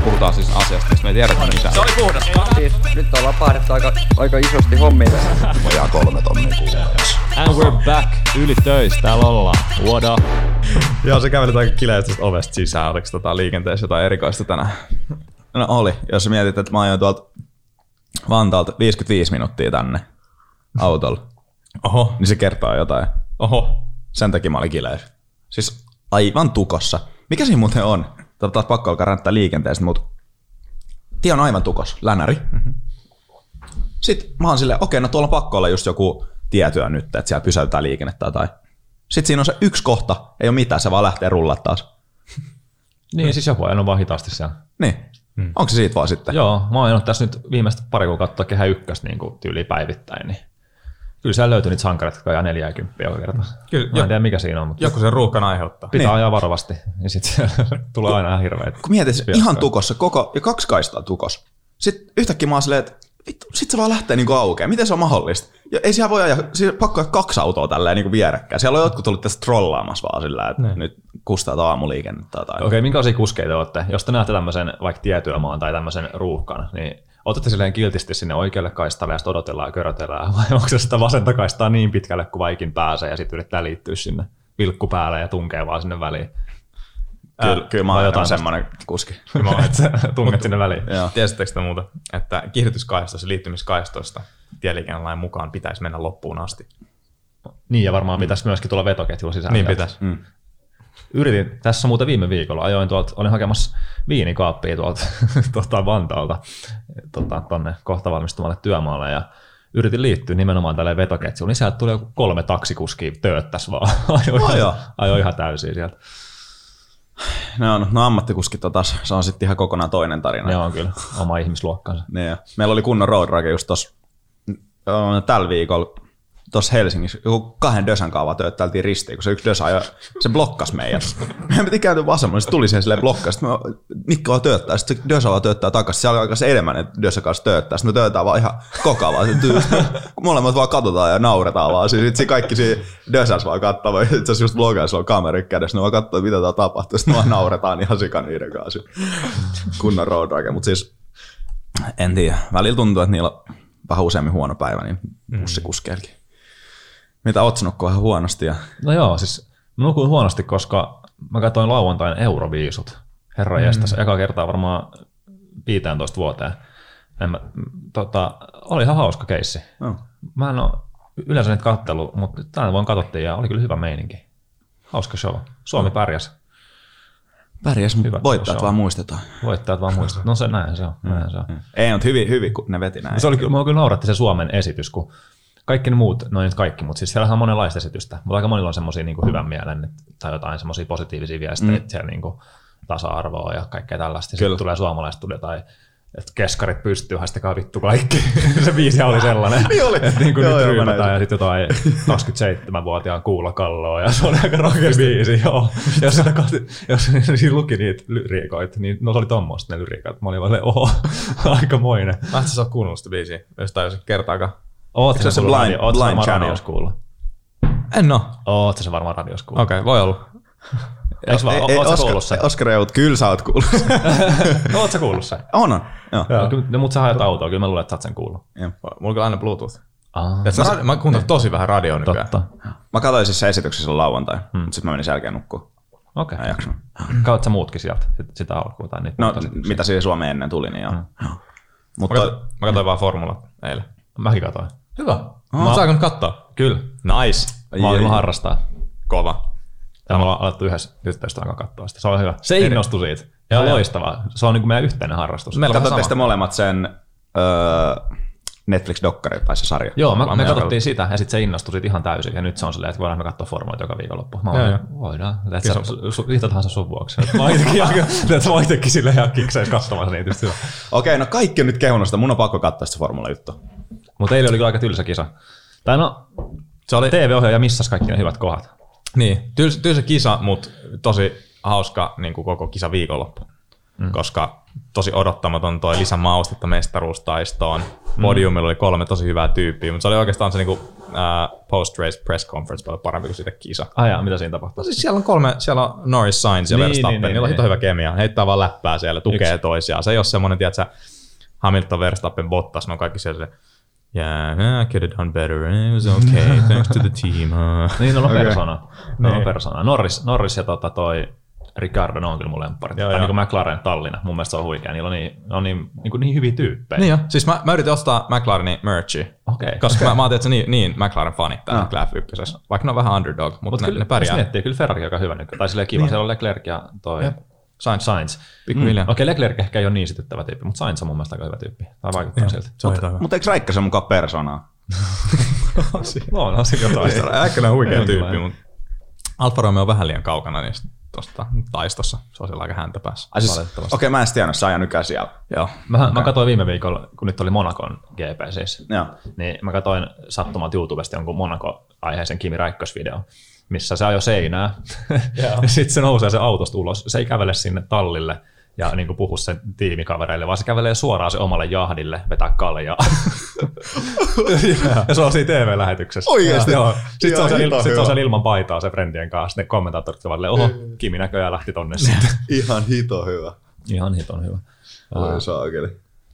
puhutaan siis asiasta, mistä me ei tiedetä mitään. Se oli puhdas. Siis nyt ollaan pahdettu aika, aika isosti hommia tässä. Vajaa kolme tonnia kuukaudessa. And we're back. Yli töissä. Täällä ollaan. What up? Joo, se kävelit aika kileästi ovesta sisään. Oliko tota liikenteessä jotain erikoista tänään? No oli. Jos sä mietit, että mä ajoin tuolta Vantaalta 55 minuuttia tänne autolla, Oho, niin se kertoo jotain. oho. Sen takia mä olin kileä. Siis aivan tukossa. Mikä siinä muuten on? Tätä taas pakko alkaa ränttää liikenteestä, mutta tie on aivan tukos, länäri. Mm-hmm. Sitten mä oon silleen, okei, no tuolla on pakko olla just joku tietyä nyt, että siellä pysäytetään liikennettä tai... Sitten siinä on se yksi kohta, ei ole mitään, se vaan lähtee rullat taas. Niin, siis joku ajanut vaan hitaasti siellä. Niin. Mm. Onko se siitä vaan sitten? Joo, mä oon ajanut tässä nyt viimeistä pari kuukautta kehä ykköstä niin tyyliin päivittäin, niin kyllä siellä löytyy niitä sankareita, jotka ajaa 40 joka kerta. Kyllä, Mä jo- en tiedä mikä siinä on, mutta Joku sen ruuhkan aiheuttaa. pitää Niin. ajaa varovasti, niin sitten tulee aina ihan hirveet. Kun mietit, se fiaskoja. ihan tukossa, koko, ja kaksi kaistaa tukos. Sitten yhtäkkiä mä oon silleen, että vittu, sit se vaan lähtee niinku aukeaa. Miten se on mahdollista? Ja ei siellä voi ajaa, siis pakko ajaa kaksi autoa tälleen niinku vierekkäin. Siellä on jotkut tullut tässä trollaamassa vaan sillä, että Niin. nyt kustaa aamuliikennettä tai. Okei, okay, minkälaisia kuskeita te olette? Jos te näette tämmöisen vaikka tietyömaan tai tämmöisen ruuhkan, niin otatte silleen kiltisti sinne oikealle kaistalle ja sitten odotellaan ja körötellään, vai onko se sitä vasenta kaistaa niin pitkälle kuin vaikin pääsee ja sitten yrittää liittyä sinne vilkku päälle ja tunkee vaan sinne väliin? Kyllä, kyllä mä oon jotain semmoinen kuski. Mä oon, Että tunget sinne väliin. Joo. Tiesittekö te muuta, että kiihdytyskaistoissa ja liittymiskaistoista tieliikennelain mukaan pitäisi mennä loppuun asti? Niin, ja varmaan pitäisi myöskin tulla vetoketjulla sisään. Niin pitäisi. Mm. Yritin, tässä muuten viime viikolla, ajoin tuolta, olin hakemassa viinikaappia tuolta tuota Vantaalta tota, tonne kohta valmistumalle työmaalle ja yritin liittyä nimenomaan tälle vetoketjuun, niin sieltä tuli joku kolme taksikuskia tööttäs vaan. Ajoi, Oh, joo. ihan, ajoi ihan täysin sieltä. Ne on, no ammattikuskit on taas, se on sitten ihan kokonaan toinen tarina. Ne on kyllä oma ihmisluokkansa. Niin, meillä oli kunnon road rage just tossa, ö, tällä viikolla tuossa Helsingissä, joku kahden dösän kaavaa tööttäiltiin ristiin, kun se yksi dösa ajoi, se blokkas meidät. Meidän piti kääntyä vasemmalle, se tuli siihen silleen blokkaa, sitten me Mikko vaan tööttää, sitten se dösa vaan tööttää takaisin, siellä alkaa se enemmän, että dösa kanssa tööttää, sitten me töötään vaan ihan kokavaa, sitten molemmat vaan katsotaan ja nauretaan vaan, siis sitten kaikki siinä dösässä vaan katsoo, itse asiassa just sillä on kamera kädessä, ne vaan katsoo, mitä tää tapahtuu, sitten vaan nauretaan ihan sikan niiden kanssa, kunnon road mutta siis en tiedä. Välillä tuntuu, että niillä on vähän useammin huono päivä, niin bussikuskeilkin. Mitä oot vähän huonosti ja No joo, siis mä nukuin huonosti, koska mä katsoin lauantain Euroviisut. Herra mm. jästäs, eka kertaa varmaan 15 vuoteen. En mä, tota, oli ihan hauska keissi. no. Mä en ole yleensä niitä kattellut, mutta tänään vaan katsottiin ja oli kyllä hyvä meininki. Hauska show. Suomi pärjäs. pärjäs, Hyvä, mutta voittajat vaan muistetaan. Voittajat vaan muistat. No se näin se on. Näin se, on. Ei, mutta hyvin, hyvin, kun ne veti näin. se oli, mua kyllä nauratti se Suomen esitys, kun kaikki ne muut, no nyt kaikki, mutta siis siellä on monenlaista esitystä, mutta aika monilla on semmoisia niin hyvän mielen että- tai jotain semmoisia positiivisia viestejä, mm. että siellä niin kuin, tasa-arvoa ja kaikkea tällaista. Kyllä. Sitten tulee suomalaiset tuli jotain, että keskarit pystyy, haistakaa vittu kaikki. se biisi oli sellainen. Niin oli. Että niin kuin Joo, nyt joo, näin ja sitten jotain 27-vuotiaan kuulokalloa ja se oli aika rohkea biisi, joo. Ja jos, jos siinä luki niitä lyriikoita, niin no se oli tommoista ne lyriikat. Mä olin vaan, oho, aikamoinen. Mä et sä ole kuunnellut sitä biisiä, jos kertaakaan. Oot se se blind, radio, Blind Channel? radios kuullut? En oo. Oot se varmaan radios kuullut. Okei, okay, voi olla. Eiks vaan, ei, oot sä Oskar, Eut, kyllä sä oot kuullut. No, oot sä kuullut sen? on, on. Joo. Joo. No, mutta sä hajat autoa, kyllä mä luulen, että sä oot sen kuullut. Joo. Mulla on aina Bluetooth. Et mä, mä kuuntelen tosi vähän radioa nykyään. totta. Mä katsoin siis se esityksessä silloin lauantai, hmm. mutta sitten mä menin sen jälkeen nukkuun. Okei. En jaksanut. Kaut sä muutkin sieltä, sit- sitä alkuun tai niitä No, mitä siihen Suomeen ennen tuli, niin joo. Hmm. joo. Mä Mutta katsoin, mä katsoin vaan formulat eilen. Mäkin katoin. Hyvä. Mä- Mä... Saanko katsoa? Kyllä. Nice. Mä oon Ai- ilman harrastaa. Kova. Ja me ollaan alettu yhdessä tyttöystävän kanssa katsoa sitä. Se on hyvä. Se innostui siitä. Ja loistavaa. Se on niin kuin meidän yhteinen harrastus. Vähän katsotte sitten molemmat sen öö, Netflix-dokkari tai se sarja. Joo, mä, me me katsottiin sitä ja sitten se innostui siitä ihan täysin. Ja nyt se on silleen, että voidaan me katsoa formuloita joka viikonloppu. Mä joo. voidaan. Ihto tahansa sun vuoksi. Mä oon mä itsekin silleen ihan kikseis katsomassa niitä. Okei, no kaikki on nyt kehunut sitä, mun on pakko katsoa sitä formula-juttu. Mutta eilen oli kyllä aika tylsä kisa. Tai no, Se oli, TV-ohjaaja missas kaikki ne hyvät kohdat. niin, tylsä, tylsä kisa, mutta tosi hauska niin kuin koko kisa viikonloppu. Mm. Koska tosi odottamaton toi lisämaustetta mestaruustaistoon. Podiumilla oli kolme tosi hyvää tyyppiä, mutta se oli oikeastaan se niin kuin uh, post-race press conference paljon parempi kuin siitä kisa. Ai jaa, mitä siinä tapahtuu? No siis siellä on kolme, siellä on Norris, Sainz ja Niin, Verstappen, niin, niin, niillä on niin. hyvä kemia, heittää vaan läppää siellä, tukee Yksi. toisiaan. Se ei ole semmoinen, tiedätkö, Hamilton, Verstappen, Bottas, ne on kaikki siellä se, yeah, I could have done better, it was okay, thanks to the team. Uh. Niin, no on persona. No on Niin. persona. Norris, Norris ja tota toi Ricardo, ne on kyllä mun lempparit. Joo, tai joo. niin kuin McLaren Tallina, mun mielestä se on huikea. Niillä on niin, ne on niin, niin, kuin niin hyviä tyyppejä. Niin jo, siis mä, mä yritin ostaa McLarenin merchia, Okei. koska mä, mä oon tietysti niin, niin McLaren-fani täällä Ah. F1, vaikka ne on vähän underdog, mutta Mutta ne, kyllä, ne pärjää. jos miettii, kyllä Ferrari on aika hyvä nykyään. Tai silleen kiva, Niin. siellä on Leclerc ja toi Jep. Sainz. Sainz. Pikkuhiljaa. Okei, Leclerc ehkä ei ole niin sytyttävä tyyppi, mutta Sainz on mun mielestä aika hyvä tyyppi. Tai vaikuttaa siltä. Se on hyvä. Mutta eikö Räikkösen mukaan persoonaa? No, on se jotain. Äkkönä on huikea tyyppi, mutta Alfa Romeo on vähän liian kaukana niistä tosta taistossa. Se on siellä aika häntä päässä. Ai siis, okei, mä en tiennyt, sä ajan nykyään siellä. Joo. Mä, mä katsoin viime viikolla, kun nyt oli Monakon GP siis, Joo. niin mä katsoin sattumat YouTubesta jonkun Monaco-aiheisen Kimi Räikkös-video, missä se ajoi seinää. ja sitten se nousee se autosta ulos. Se ei kävele sinne tallille ja niin kuin puhu sen tiimikavereille, vaan se kävelee suoraan se omalle jahdille, vetää kaljaa. ja se on siinä TV-lähetyksessä. Oikeesti? Joo. Sitten se on, sen, il- sit se on sen ilman paitaa se friendien kanssa. Ne kommentaattorit ovat oho, Kimi näköjään lähti tonne sitten. Ihan hito hyvä. Ihan hiton hyvä. Oi saakeli.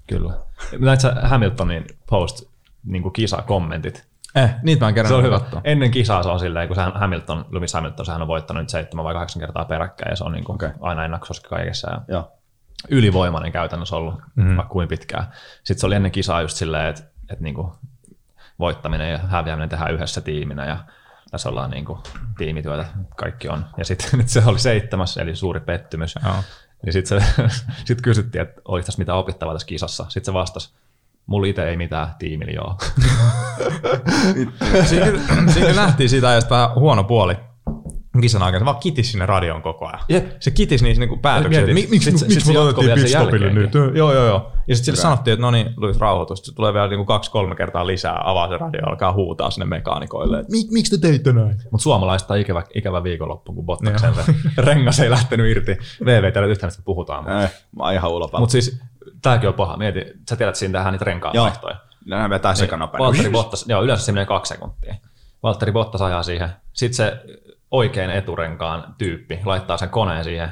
Kyllä. Näit sä Hamiltonin post niin kuin kisakommentit? Eh, niitä mä en kerran Se on hyvä. katsoa. Ennen kisaa se on silleen, kun Hamilton, Lewis Hamilton, sehän on voittanut nyt seitsemän vai kahdeksan kertaa peräkkäin ja se on niin kuin Okei. aina ennakkosuosikki kaikessa ja Joo. ylivoimainen käytännössä ollut, mm-hmm. vaikka kuin pitkään. Sitten se oli ennen kisaa just silleen, että, että niin kuin voittaminen ja häviäminen tehdään yhdessä tiiminä ja tässä ollaan niin kuin tiimityötä, kaikki on. Ja sitten nyt se oli seitsemäs, eli suuri pettymys. Joo. Niin sitten sit kysyttiin, että oliko tässä mitään opittavaa tässä kisassa. Sitten se vastasi, mulla itse ei mitään, tiimillä joo. Siinä, nähtiin siitä ajasta vähän huono puoli kisan aikana. Se vaan kitisi sinne radioon koko ajan. Jep. Se kitisi niissä niinku päätöksiä. Että Miksi sit miksi sit se me otettiin pitstopille nyt? Joo, joo, joo. Ja sitten sille sanottiin, että no niin, Luis rauhoitus. Se tulee vielä niinku kaksi-kolme kertaa lisää. Avaa se radio, alkaa huutaa sinne mekaanikoille. että Mik, miksi te teitte näin? Mutta suomalaista on ikävä, ikävä viikonloppu, kun Bottaksen se rengas ei lähtenyt irti. VV täällä yhtään mistä puhutaan. Mutta mä oon ihan ulopalla. mut siis tämäkin on paha. Mieti, sä tiedät, että siinä tehdään niitä renkaan Joo. vaihtoja. Nämä vetää sekanopein. Valtteri Bottas, joo, yleensä se menee kaksi sekuntia. Valtteri Bottas ajaa siihen. Sitten se oikein eturenkaan tyyppi laittaa sen koneen siihen.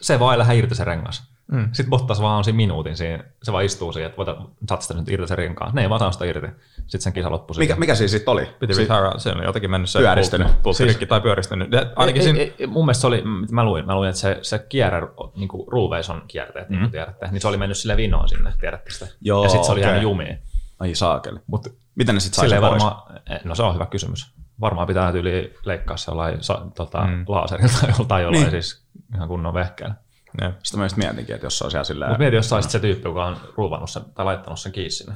Se vaan ei lähde irti se rengas. Mm. Sitten Bottas vaan on siinä minuutin siinä. Se vaan istuu siihen, että voita, saat sitä nyt irti se renkaan. Ne ei vaan saa sitä irti. Sitten sen kisa loppui Mikä, siihen. mikä siis sitten oli? Piti Si- retire, se oli jotenkin mennyt se Pyöristynyt. pultti- pulttirikki tai pyöristynyt. Ja Ainakin ei, siinä, ei, ei, mun mielestä se oli, mä luin, mä luin että se, se kierre, niin kuin Ruuveison kierteet, niin kuin tiedätte, niin se oli mennyt sille vinoon sinne, tiedätte sitä. Joo, ja sitten se oli okei. jäänyt jumiin. Ai saakeli. Mutta Miten ne sitten sai sen varmaan, no se on hyvä kysymys. Varmaan pitää tyyli leikkaa se jollain sa, tota, mm. laaserilla tai jollain, tai jollain Niin. siis ihan kunnon vehkeellä. Jep. Sitten mä just mietinkin, että jos se on siellä silleen... Mutta mieti, jos saisit se tyyppi, joka on ruuvannut sen tai laittanut sen kiinni sinne.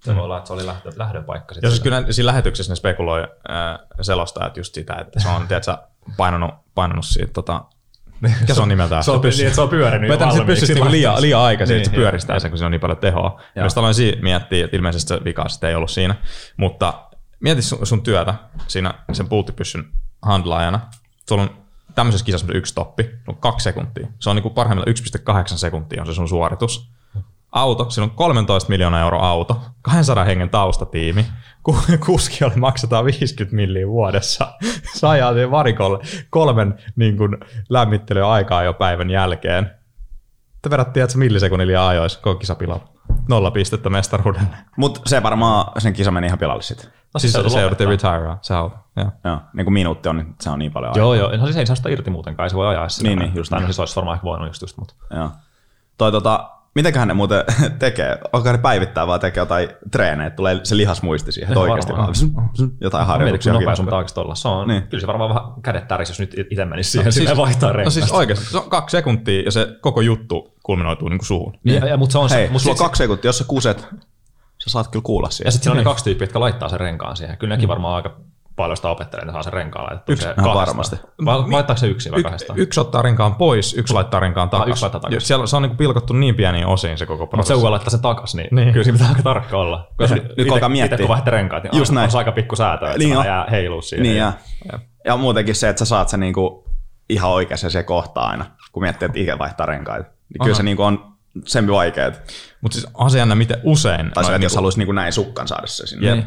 Se voi olla, että se oli lähtö, lähdön paikka. Ja siis kyllä siinä lähetyksessä ne spekuloi äh, selostajat just sitä, että se on, tiedätkö, painanut, painanut siitä, tota, mikä se on nimeltään? Se on, niin, että se on pyörinyt Vetänyt se pyssystä niinku liian, liian aikaisin, Niin, että se joo, pyöristää joo. sen, kun siinä on niin paljon tehoa. Myös aloin siinä miettiä, että ilmeisesti se vika sitten ei ollut siinä. Mutta mieti sun, sun työtä siinä sen pulttipyssyn handlaajana. Sulla on tämmöisessä kisassa yksi stoppi, on kaksi sekuntia. Se on niin kuin parhaimmillaan 1,8 sekuntia on se sun suoritus. Auto, siinä on 13 miljoonaa euro auto, 200 hengen taustatiimi, kuskiolle maksetaan 50 milliä vuodessa. Ajaa siihen varikolle kolmen niin kuin, lämmittelyä aikaa jo päivän jälkeen. Te vedättiin, että se millisekunnin liian ajois, koko. Nolla pistettä mestaruudelle. Mut se varmaan, sen kisa meni ihan pilalle sitten. No Siis se, se jouduttiin retirea, se auto. Joo. Joo, niin kuin minuutti on, niin se on niin paljon aikaa. Joo, joo. No siis ei saa sitä irti muutenkaan, se voi ajaa sitä. Niin, niin, just niin. siis olisi varmaan ehkä voinut just, just mutta Joo. Toi tota, mitenköhän ne muuten tekee? Onko ne päivittää vaan tekee jotain treenejä, tulee se lihasmuisti siihen, että oikeasti varmaan. vaan jotain harjoituksia. nopea sun taakse olla. Se on, Niin. niin. kyllä se varmaan vähän kädet täris, jos nyt itse menisi siihen, siis, vaihtaa No rengasta. siis oikeasti, se on kaksi sekuntia ja se koko juttu kulminoituu niin kuin suhun. ja, ja, mutta se on Hei, se, mut sulla on kaksi sekuntia, jos sä kuset, sä saat kyllä kuulla Ja siihen. sitten siinä on ne kaksi tyyppiä, jotka laittaa sen renkaan siihen. Kyllä nekin varmaan aika paljon sitä opettelee, että ne saa sen renkaan laitettua. Yksi, se kahdesta. varmasti. Vai, laittaako se yksi vai Y- kahdestaan? yksi ottaa renkaan pois, yksi laittaa renkaan takaisin. yksi laittaa takaisin. Siellä, se on niin pilkottu niin pieniin osiin se koko Mutta se prosessi. laittaa sen takas, niin, Niin. niin. kyllä siinä pitää aika tarkka olla. Koska Nyt kun alkaa miettiä. Itse kun vaihtaa renkaat, niin Just on, näin. on se aika pikku säätö, että Niin niin on. jää heilua siihen. Niin ja, ja muutenkin se, että sä saat sen niinku ihan oikeassa se kohtaa aina, kun miettii, että ikä vaihtaa renkaita. Niin kyllä se niinku on sen vaikeet. Mutta siis on se jännä, miten usein... Tai se, että jos niinku- haluaisi niinku näin sukkan saada se sinne.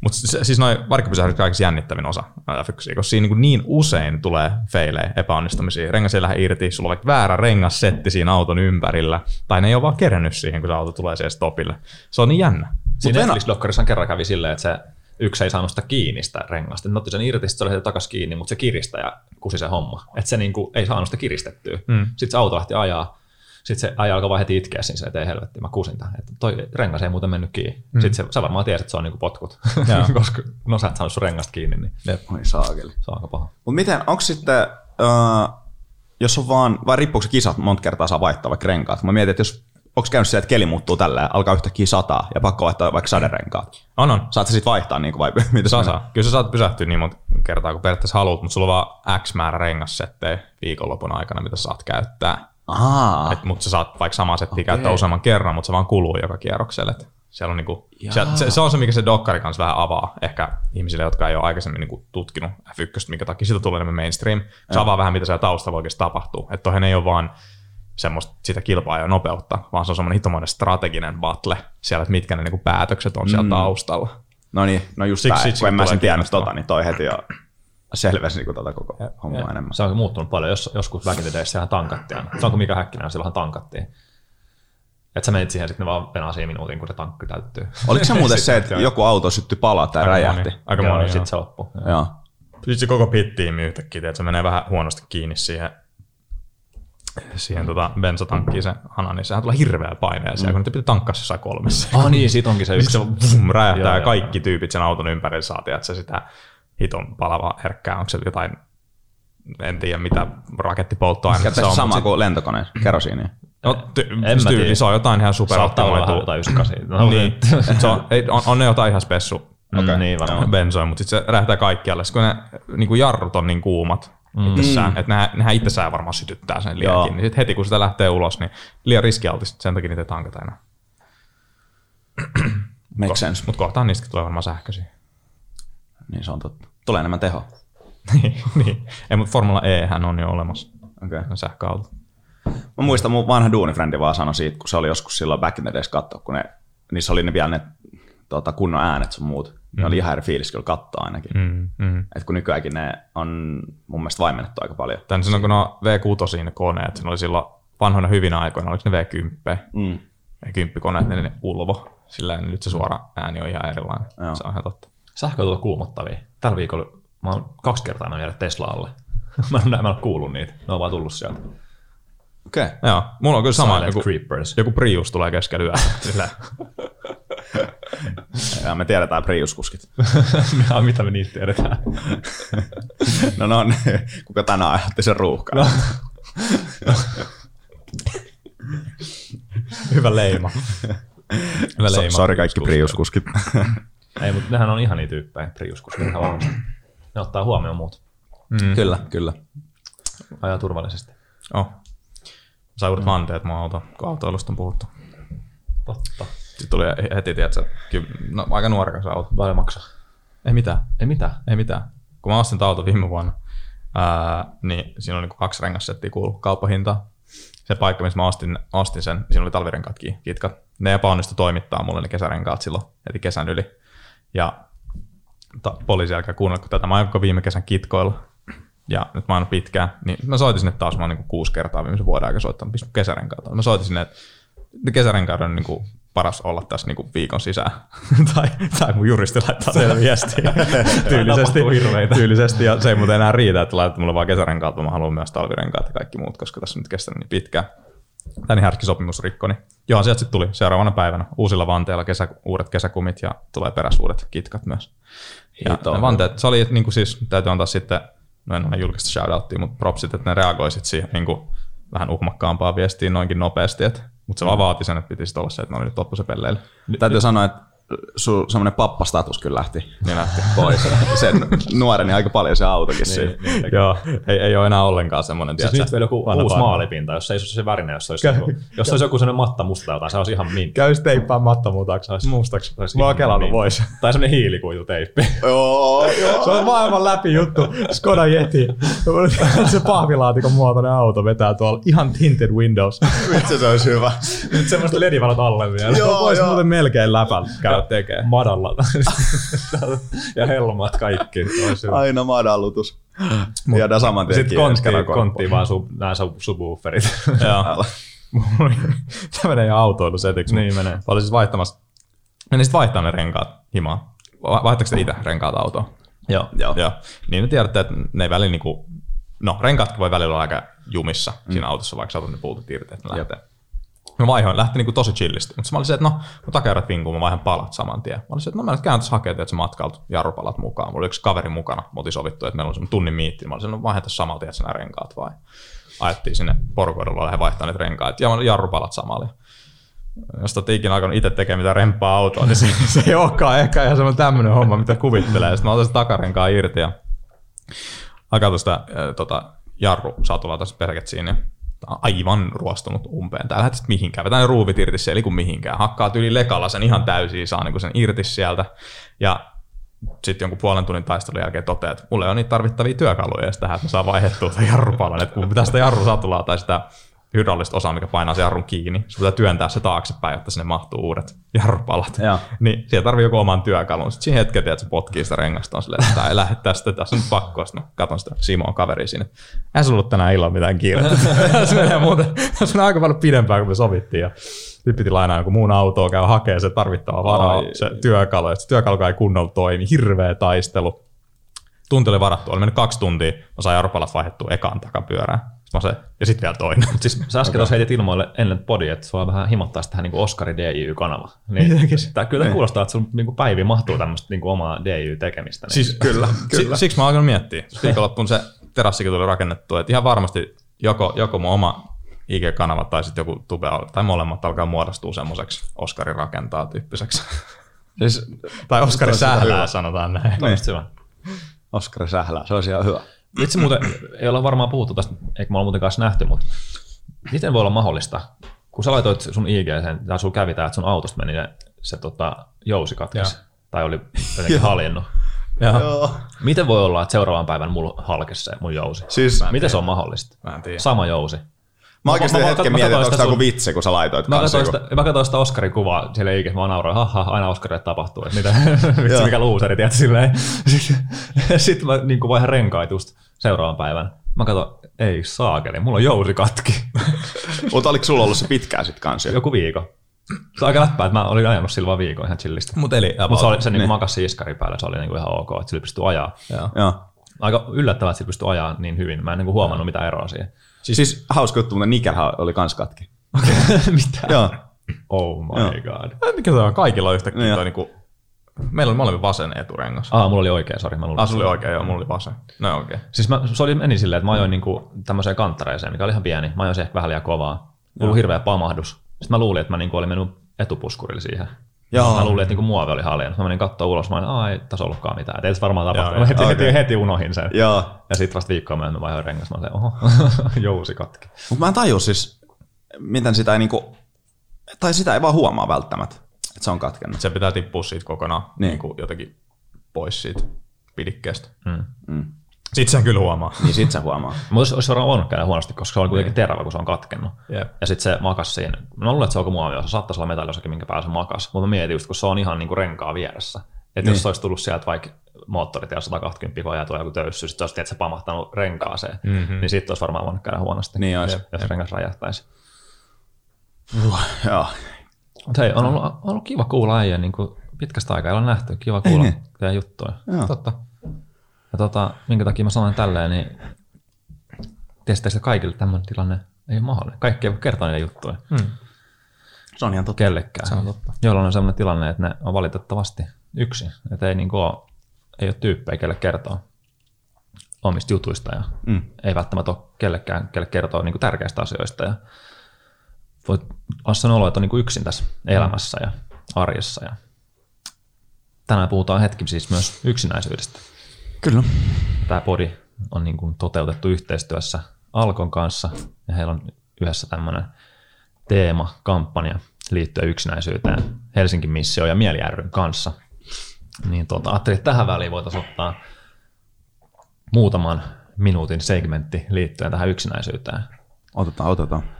Mutta siis noin varikkopysähdykset kaikista jännittävin osa f koska siinä niin, niin usein tulee feilejä, epäonnistumisia. Rengas ei lähde irti, sulla on vaikka väärä rengassetti siinä auton ympärillä, tai ne ei ole vaan kerennyt siihen, kun se auto tulee siihen stopille. Se on niin jännä. Siinä Netflix-dokkarissa kerran kävi silleen, että se yksi ei saanut sitä kiinni sitä rengasta. Ne otti sen irti, sitten se oli takaisin kiinni, mutta se kiristäjä kusi se homma. Että se niinku ei saanut sitä kiristettyä. Mm. Sitten se auto lähti ajaa. Sitten se aja alkoi vaan heti itkeä siinä, että ei helvetti, mä kusin tämän. Että toi rengas ei muuten mennyt kiinni. Mm. Sitten se, sä varmaan tiesit, että se on niinku potkut, koska no sä et saanut sun rengasta kiinni, niin Oi saakeli. se on aika paha. Mutta miten, onko sitten, uh, jos on vaan, vai riippuuko se kisat monta kertaa saa vaihtaa vaikka renkaat? Mä mietin, että jos onko käynyt se, että keli muuttuu tällä alkaa yhtäkkiä sataa ja pakko vaihtaa vaikka saderenkaat? On, on. Saat sä sit vaihtaa niin kuin, vai mitä Saa, saa. Kyllä sä saat pysähtyä niin monta kertaa kuin periaatteessa haluat, mutta sulla on vaan X määrä rengassettejä viikonlopun aikana, mitä saat käyttää. Mutta sä saat vaikka samaa settiä okay. käyttää useamman kerran, mutta se vaan kuluu joka kierrokselle. Et siellä on niinku, se, se, se, on se, mikä se dokkari kanssa vähän avaa ehkä ihmisille, jotka ei ole aikaisemmin niinku tutkinut F1, minkä takia siitä tulee enemmän mainstream. Se avaa vähän, mitä siellä taustalla oikeasti tapahtuu. Että toihan ei ole vaan semmoista sitä kilpaa ja nopeutta, vaan se on semmoinen hitomainen strateginen battle siellä, että mitkä ne niinku päätökset on siellä mm. taustalla. No niin, no just Siksi- tämä, siksi kun en mä sen tiennyt tota, niin toi heti jo selvesi niin tota koko hommaa enemmän. Se on muuttunut paljon. Jos, joskus back in the days sehän tankattiin aina. Se on kuin mikä häkkinen, silloinhan tankattiin. Että sä menit siihen, sitten ne vaan venaa siihen minuutin, kun se tankki täyttyy. Oliko se muuten se, että joku auto syttyi palaa tai Aika räjähti? moni. Aika moni, Sitten se loppui. Joo. Sitten se koko pittiimi yhtäkkiä, että se menee vähän huonosti kiinni siihen, siihen tota bensatankkiin se hana, niin sehän tulee hirveä paine siellä, kun niitä pitää tankkaa se jossain kolmessa. Ah niin, siitä onkin se Sitten yksi. se räjähtää Joo, ja joo, kaikki tyypit sen auton ympärillä saa, että se sitä hiton palavaa herkkää, onko se jotain, en tiedä mitä rakettipolttoainetta Käyttää se on. sama kuin lentokone, kerosiinia. No, ty- En mä tyyli, tiedä. se on jotain ihan Saattaa olla vähän superoptimoitua. jotain 98. No, Niin, se on, ei, on, on, ne jotain ihan spessu okay. niin varmaan. bensoja, mutta sitten se räjähtää kaikkialle. Sitten kun ne niin kuin jarrut on niin kuumat mm. itsessään, että nehän, nehän itsessään varmaan sytyttää sen Joo. liiankin. Niin sit heti kun sitä lähtee ulos, niin liian riskialtis, sen takia niitä ei tankata enää. Make sense. Mutta kohtaan niistäkin tulee varmaan sähköisiä. Niin se on totta. Tulee enemmän teho. niin, niin. Ei, mutta Formula E hän on jo olemassa. Okei. Okay. Sähköauto. Mä muistan, mun vanha duunifrendi vaan sanoi siitä, kun se oli joskus silloin back in the days katsoa, kun ne, niissä oli ne vielä ne tota, kunnon äänet sun muut. Ne oli ihan eri fiilis kyllä katsoa ainakin. Mm. Mm, mm. Et kun nykyäänkin ne on mun mielestä vaimennettu aika paljon. Tän silloin, kun no V6 ne koneet, ne oli silloin vanhoina hyvinä aikoina, oliko ne V10? Mm. V10-koneet, ne, ne ulvo. Sillä nyt se suora ääni on ihan erilainen. Joo. Se on ihan totta. Sähköautot on kuumottavia. Tällä viikolla mä oon kaksi kertaa mennyt jäädä Tesla alle. mä, en, mä en ole kuullut niitä. Ne on vaan tullut sieltä. Okei. Okay. Joo, mulla on kyllä sama. Silent Joku, Creepers. joku Prius tulee keskellä yötä. Ja me tiedetään Prius-kuskit. Ja mitä me niistä tiedetään? No no, kuka tänään aiheutti sen ruuhkan. No. hyvä leima. hyvä So, leima. sori kaikki Prius-kuskit. Ei, mutta nehän on ihania tyyppejä, Prius-kuskit ihan varmasti. Ne ottaa huomioon muut. mm. Kyllä, kyllä. Ajaa turvallisesti. Oh. Sai uudet vanteet mun auto, kun autoilusta on puhuttu. Totta. Sitten tuli heti, tiedätkö, ky- no, aika nuorekas auto. Paljon maksaa. Ei mitään. Ei mitään. Ei mitään. Kun mä ostin tämän auton viime vuonna, ää, niin siinä oli niinku kaksi rengassettiä kuulu kauppahintaa. Se paikka, missä mä ostin, ostin sen, siinä oli talvirenkaatkin kitkat. Ne epäonnistui toimittaa mulle ne kesärenkaat silloin heti kesän yli. Ja ta, poliisi alkaa kuunnella, kun tätä mä oon viime kesän kitkoilla. Ja nyt mä oon pitkään, niin mä soitin sinne taas, mä oon niin kuusi kertaa viimeisen vuoden aikana soittanut, pistä kesärenkaat. Mä soitin sinne, että kesärenkaat on niin kuin paras olla tässä niin kuin viikon sisään. tai, tai mun juristi laittaa teille viestiä tyylisesti, tyylisesti. Ja se ei muuten enää riitä, että laitat mulle vaan kesärenkaat, vaan mä haluan myös talvirenkaat ja kaikki muut, koska tässä on nyt kestänyt niin pitkään. Tää niin härski sopimus rikko, niin joo, sieltä sitten tuli seuraavana päivänä uusilla vanteilla kesä, uudet kesäkumit ja tulee peräs uudet kitkat myös. Ja Hito. ne vanteet, se oli niin kuin siis, täytyy antaa sitten, no en ole julkista shoutouttia, mutta propsit, että ne reagoisit siihen niin kuin vähän uhmakkaampaan viestiin noinkin nopeasti, että, mutta se vaan vaati sen, että piti olla se, että ne oli nyt loppu se pelleille. Täytyy sanoa, että sun semmoinen pappastatus kyllä lähti Niin lähti. pois. Sen nuoreni aika paljon se autokin siinä. Joo, ei, ei ole enää ollenkaan semmoinen, Siis nyt vielä joku uusi maalipinta, jos se ei olisi se värinen, jos se olisi, niinku, jos se olisi joku sellainen matta musta tai jotain, se olisi ihan mint. Käy teippaa mattamutaksi mustaksi. Se olisi Mä oon kelannut voisi. Tai sellainen hiilikuituteippi. Joo, joo. Se on maailman läpi juttu. Skoda Yeti. se pahvilaatikon muotoinen auto vetää tuolla ihan tinted windows. Vitsi se olisi hyvä. Nyt semmoista ledivalot alle vielä. Joo, Voisi joo. muuten melkein läpän käydä käy tekee. madalla. ja helmat kaikki. Aina madallutus. Viedään saman tien Sitten kontti, kontti vaan sub, nämä sub, subwooferit. Joo. Tämä menee ihan autoilusetiksi. Niin menee. Mä olin siis vaihtamassa, menin sitten vaihtaa ne renkaat himaan. Va- Vaihtako te itse renkaat autoon? Joo. Joo. Joo. Niin te tiedätte, että ne ei välillä niinku, no renkaatkin voi välillä olla aika jumissa mm. siinä autossa, vaikka sä otat ne puutit irti, että ne lähtee. Mä vaihoin, lähti niinku tosi chillisti. Mutta mä olin se, että no, kun takerrat vinkuu, mä vaihan palat saman tien. Mä olin se, että no mä nyt käyn tässä hakemaan että matkalta jarrupalat mukaan. Mulla oli yksi kaveri mukana, me oltiin sovittu, että meillä on semmoinen tunnin miitti. Mä olin se, no vaihan tässä samalla tiedät nämä renkaat vai. Ajettiin sinne porukoidulla lähde vaihtaa niitä renkaat ja jarrupalat samalla. Jos te ikinä alkanut itse tekemään mitään remppaa autoa, niin se, se ei olekaan ehkä ihan semmoinen tämmöinen homma, mitä kuvittelee. Sitten mä otan sen takarenkaan irti ja hakattu sitä äh, tota, jarru satulaa tässä perketsiin ja tää on aivan ruostunut umpeen. Tää lähdet mihinkään. Vetää ruuvit irti ei kun mihinkään. Hakkaa yli lekalla sen ihan täysin, saa niinku sen irti sieltä. Ja sitten jonkun puolen tunnin taistelun jälkeen toteaa, että mulla ei ole niitä tarvittavia työkaluja tähän, että mä saan vaihdettua tämän jarrupalan. Että kun pitää sitä jarrusatulaa tai sitä hydraulista osaa, mikä painaa sen jarrun kiinni, sun pitää työntää se taaksepäin, jotta sinne mahtuu uudet jarrupalat. Joo. Niin siellä tarvii joku oman työkalun. Sitten siinä hetkellä, että se potkii sitä rengasta, on silleen, että ei lähde tästä, tässä on pakko. Sitten mä katon sitä Simon kaveri siinä. että Eihän sulla ollut tänään illalla mitään kiirettä. se menee muuten, se menee aika paljon pidempään kuin me sovittiin. Ja nyt piti lainaa joku muun autoa, käy hakee se tarvittava varaa, Ai. se työkalu. Ja se työkalu ei kunnolla toimi, hirveä taistelu. Tunti oli varattu, oli mennyt kaksi tuntia, mä sain jarrupalat vaihdettua ekaan takapyörään. Mä se, ja sitten vielä toinen. Siis sä äsken tuossa heitit ilmoille ennen podia, että sua vähän himottaa tähän niin Oscari DJ-kanava. Niin, tää, kyllä tää kuulostaa, että sun niin päiviin mahtuu tämmöistä niin omaa DJ-tekemistä. Niin. Siis, kyllä, kyllä. Siksi mä oon alkanut miettiä. Viikonloppuun se terassikin tuli rakennettua, että ihan varmasti joko, joko mun oma IG-kanava tai sitten joku tube tai molemmat alkaa muodostua semmoiseksi Oskarin rakentaa tyyppiseksi. Siis tai Oskari sählää, sanotaan näin. Hyvä. Oskari Sählää, se olisi ihan hyvä. Itse muuten, ei olla varmaan puhuttu tästä, eikä me olla muuten kanssa nähty, mutta miten voi olla mahdollista, kun sä laitoit sun IG, tai sulla kävi tää, että sun autosta meni ne, se tota, jousi katkesi, tai oli jotenkin haljennut. Joo. Miten voi olla, että seuraavan päivän mulla halkesi se mun jousi? Siis Miten se on mahdollista? Mä en tiedä. Sama jousi. mä oikeasti mä- mä- hetken mä mietin, onko tämä joku sun- vitsi, kun sä laitoit Mä kanssa katsoin, joku- sitä, mä katsoin sitä Oscarin kuvaa siellä IG, mä naurain, haha, aina Oscarille tapahtuu, että mitä, vitsi mikä luuseri, tiedätkö, silleen. Sitten sit mä niin vaihan renkaat just seuraavan päivän. Mä katson, ei saakeli, mulla on jousi katki. Mutta oliko sulla ollut se pitkään sit kanssa? jo? Joku viikko. Se on aika läppää, että mä olin ajanut sillä vaan viikon ihan chillistä. Mut eli Mutta se, oli, se niin Niin. makasi iskari päällä, se oli niinku ihan ok, että sillä pystyi ajaa. Joo. Joo. Aika yllättävää, että sillä pystyi ajaa niin hyvin. Mä en niinku huomannut mitään eroa siihen. Siis, siis hauska juttu, mutta Nikelhän oli kans katki. Mitä? Joo. Oh my Joo. god. Mikä se on? Kaikilla on yhtäkkiä Niin. toi niinku... Meillä oli molemmin vasen eturengas. Ah, mulla oli oikein, sori. Mä luulin, Ah, sulla oli oikein, joo, mulla oli vasen. No okei. Okay. Siis mä, se oli, meni silleen, että mä ajoin niinku tämmöiseen kanttareeseen, mikä oli ihan pieni. Mä ajoin se ehkä vähän liian kovaa. Mulla oli hirveä pamahdus. Sitten mä luulin, että mä niinku olin mennyt etupuskurille siihen. Joo. Mä luulin, että niinku muovi oli haljennut. Mä menin katsoa ulos, mä olin, Aa, ei tässä ollutkaan mitään. Et ei tässä varmaan tapahtunut. Mä heti, joo, heti, heti, unohin sen. Joo. Ja sitten vasta viikkoa myöhemmin vaihoin rengas. Mä olin, oho, jousi katki. Mutta mä en tajua siis, miten sitä ei niinku, tai sitä ei vaan huomaa välttämättä, että se on katkennut. Se pitää tippua siitä kokonaan Niin. niin. kuin jotenkin pois siitä pidikkeestä. Mm. Mm. Sitten sen kyllä huomaa. Niin sit se huomaa. Mutta olisi, varmaan voinut käydä huonosti, koska se oli kuitenkin terävä, kun se on katkennut. Jep. Ja sitten se makas siinä. Mä luulen, että se on joku muoviosa. Saattaisi olla metalliosakin, minkä päällä se makas. Mutta mä mietin just, kun se on ihan niinku renkaa vieressä. Että niin. jos se olisi tullut sieltä vaikka moottorit ja 120 koja ja tuo joku töyssy, sitten olisi tietysti pamahtanut renkaaseen, mm-hmm. niin sitten olisi varmaan voinut käydä huonosti. Niin olisi. Jos rengas räjähtäisi. Joo. Mutta hei, on ollut, on ollut kiva kuulla äijän niin pitkästä aikaa, ei ole nähty. Kiva kuulla niin. teidän juttuja. Joo. Totta. Ja tota, minkä takia mä sanoin tälleen, niin tiesitte, että kaikille tämmöinen tilanne ei ole mahdollinen. Kaikki ei voi kertoa niitä juttuja Mm. Se on ihan totta. kellekään. Se on totta. Joilla on sellainen tilanne, että ne on valitettavasti yksin. Että ei, niin ole, ei ole tyyppejä, kelle kertoa omista jutuista ja Mm. ei välttämättä ole kellekään, kelle kertoo niin tärkeistä asioista. Ja voi olla sen olo, että on niin yksin tässä elämässä ja arjessa. Ja tänään puhutaan hetki siis myös yksinäisyydestä. Kyllä. Tämä podi on niin kuin toteutettu yhteistyössä Alkon kanssa ja heillä on yhdessä tämmöinen teema, kampanja liittyen yksinäisyyteen Helsingin missio ja Mieli ryn kanssa. Niin tuota, ajattelin, että tähän väliin voitaisiin ottaa muutaman minuutin segmentti liittyen tähän yksinäisyyteen. Otetaan, otetaan.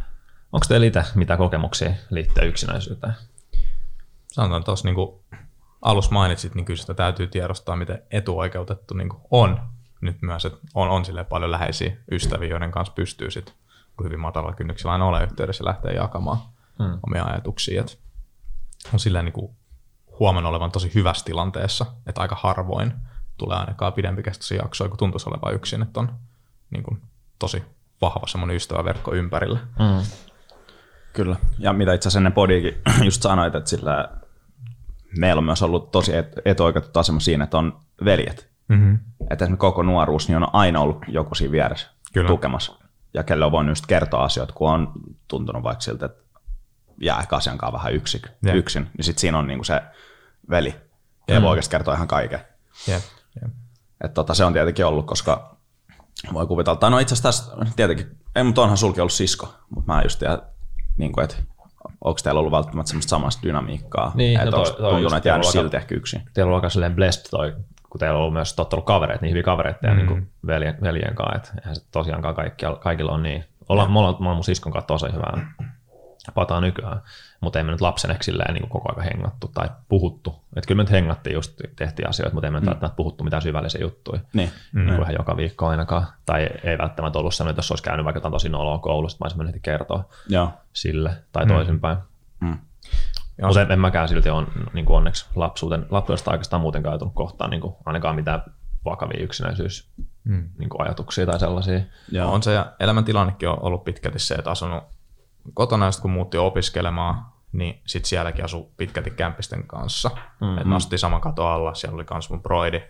Onko teillä itse mitä kokemuksia liittyen yksinäisyyteen? Sanotaan tuossa niinku alussa mainitsit, niin kyllä sitä täytyy tiedostaa, miten etuoikeutettu niin kuin on nyt myös, että on, on sille paljon läheisiä ystäviä, joiden kanssa pystyy sitten hyvin matalalla kynnyksellä aina ole yhteydessä ja lähteä jakamaan hmm. omia ajatuksia. Et on silleen niin huomannut olevan tosi hyvässä tilanteessa, että aika harvoin tulee ainakaan pidempikestoisia jaksoja, kun tuntuisi olevan yksin, että on niin kuin tosi vahva semmoinen ystäväverkko ympärillä. Mm. Kyllä. Ja mitä itse asiassa ennen podiikin just sanoit, että sillä meillä on myös ollut tosi et- etuoikeutettu asema siinä, että on veljet. Mm-hmm. Että esimerkiksi koko nuoruus niin on aina ollut joku siinä vieressä Kyllä. tukemassa. Ja kelle on voinut just kertoa asioita, kun on tuntunut vaikka siltä, että jää ehkä asiankaan vähän yksi, Jep. yksin. Niin sitten siinä on niinku se veli. Ja mm. voi oikeasti kertoa ihan kaiken. Jep. Jep. Että tota, se on tietenkin ollut, koska voi kuvitella, tai no itse asiassa tässä tietenkin, ei, mutta onhan sulki ollut sisko, mutta mä just tiedän, niin kuin, että onko teillä ollut välttämättä semmoista samasta dynamiikkaa, Niin, että no onko tuntunut, että jäänyt teillä on silti ehkä yksin. Teillä on aika silleen blessed toi, kun teillä on ollut myös totta ollut kavereita, niin hyviä kavereita ja Mm. niin kuin veljen, veljen kanssa, että eihän se tosiaankaan kaikki, kaikilla on niin. Ollaan, me ollaan, mä oon mun siskon kanssa tosi hyvää pataa nykyään, mutta ei me nyt lapsen ehkä silleen niin kuin koko ajan hengattu tai puhuttu. Kyllä me nyt hengattiin just, tehtiin asioita, mutta ei me nyt välttämättä puhuttu mitään syvällisiä juttuja. Niin. Mm. Niin kuin ihan joka viikko ainakaan. Tai ei välttämättä ollut sellainen, että jos olisi käynyt vaikka jotain tosi noloa koulusta, mä olisin mennyt heti kertoa Joo. sille tai toisinpäin. Mm. Ja Mutta en, en mäkään silti on niin kuin onneksi lapsuuden, lapsuudesta oikeastaan muutenkaan joutunut kohtaan niin kuin, ainakaan mitään vakavia yksinäisyys Mm. niin kuin ajatuksia tai sellaisia. Joo. On se, ja elämäntilannekin on ollut pitkälti se, että asunut kotona, ja kun muutti opiskelemaan, niin sitten sielläkin asui pitkälti kämpisten kanssa. Mm-hmm. Et saman katon alla, siellä oli myös mun broidi.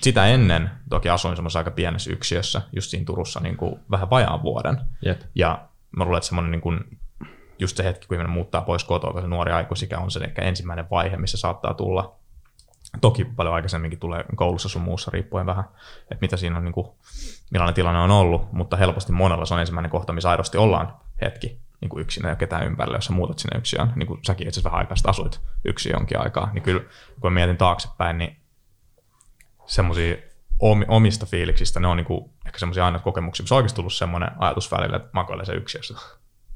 Sitä ennen toki asuin semmoisessa aika pienessä yksiössä, just siinä Turussa niin kuin vähän vajaan vuoden. Jep. Ja mä luulen, että semmoinen niin kuin, just se hetki, kun ihminen muuttaa pois kotoa, se nuori aikuisikä on se ehkä ensimmäinen vaihe, missä saattaa tulla. Toki paljon aikaisemminkin tulee koulussa sun muussa, riippuen vähän, että mitä siinä on, niin kuin, millainen tilanne on ollut, mutta helposti monella se on ensimmäinen kohta, missä aidosti ollaan hetki niin kuin yksin ja ketään ympärillä, jos sä muutat sinne yksin, niin kuin säkin itse asiassa vähän aikaa asuit yksin jonkin aikaa, niin kyllä kun mä mietin taaksepäin, niin semmoisia omista fiiliksistä, ne on niinku ehkä semmoisia aina kokemuksia, missä on oikeasti tullut semmoinen ajatus välillä, että makoilee se yksiössä.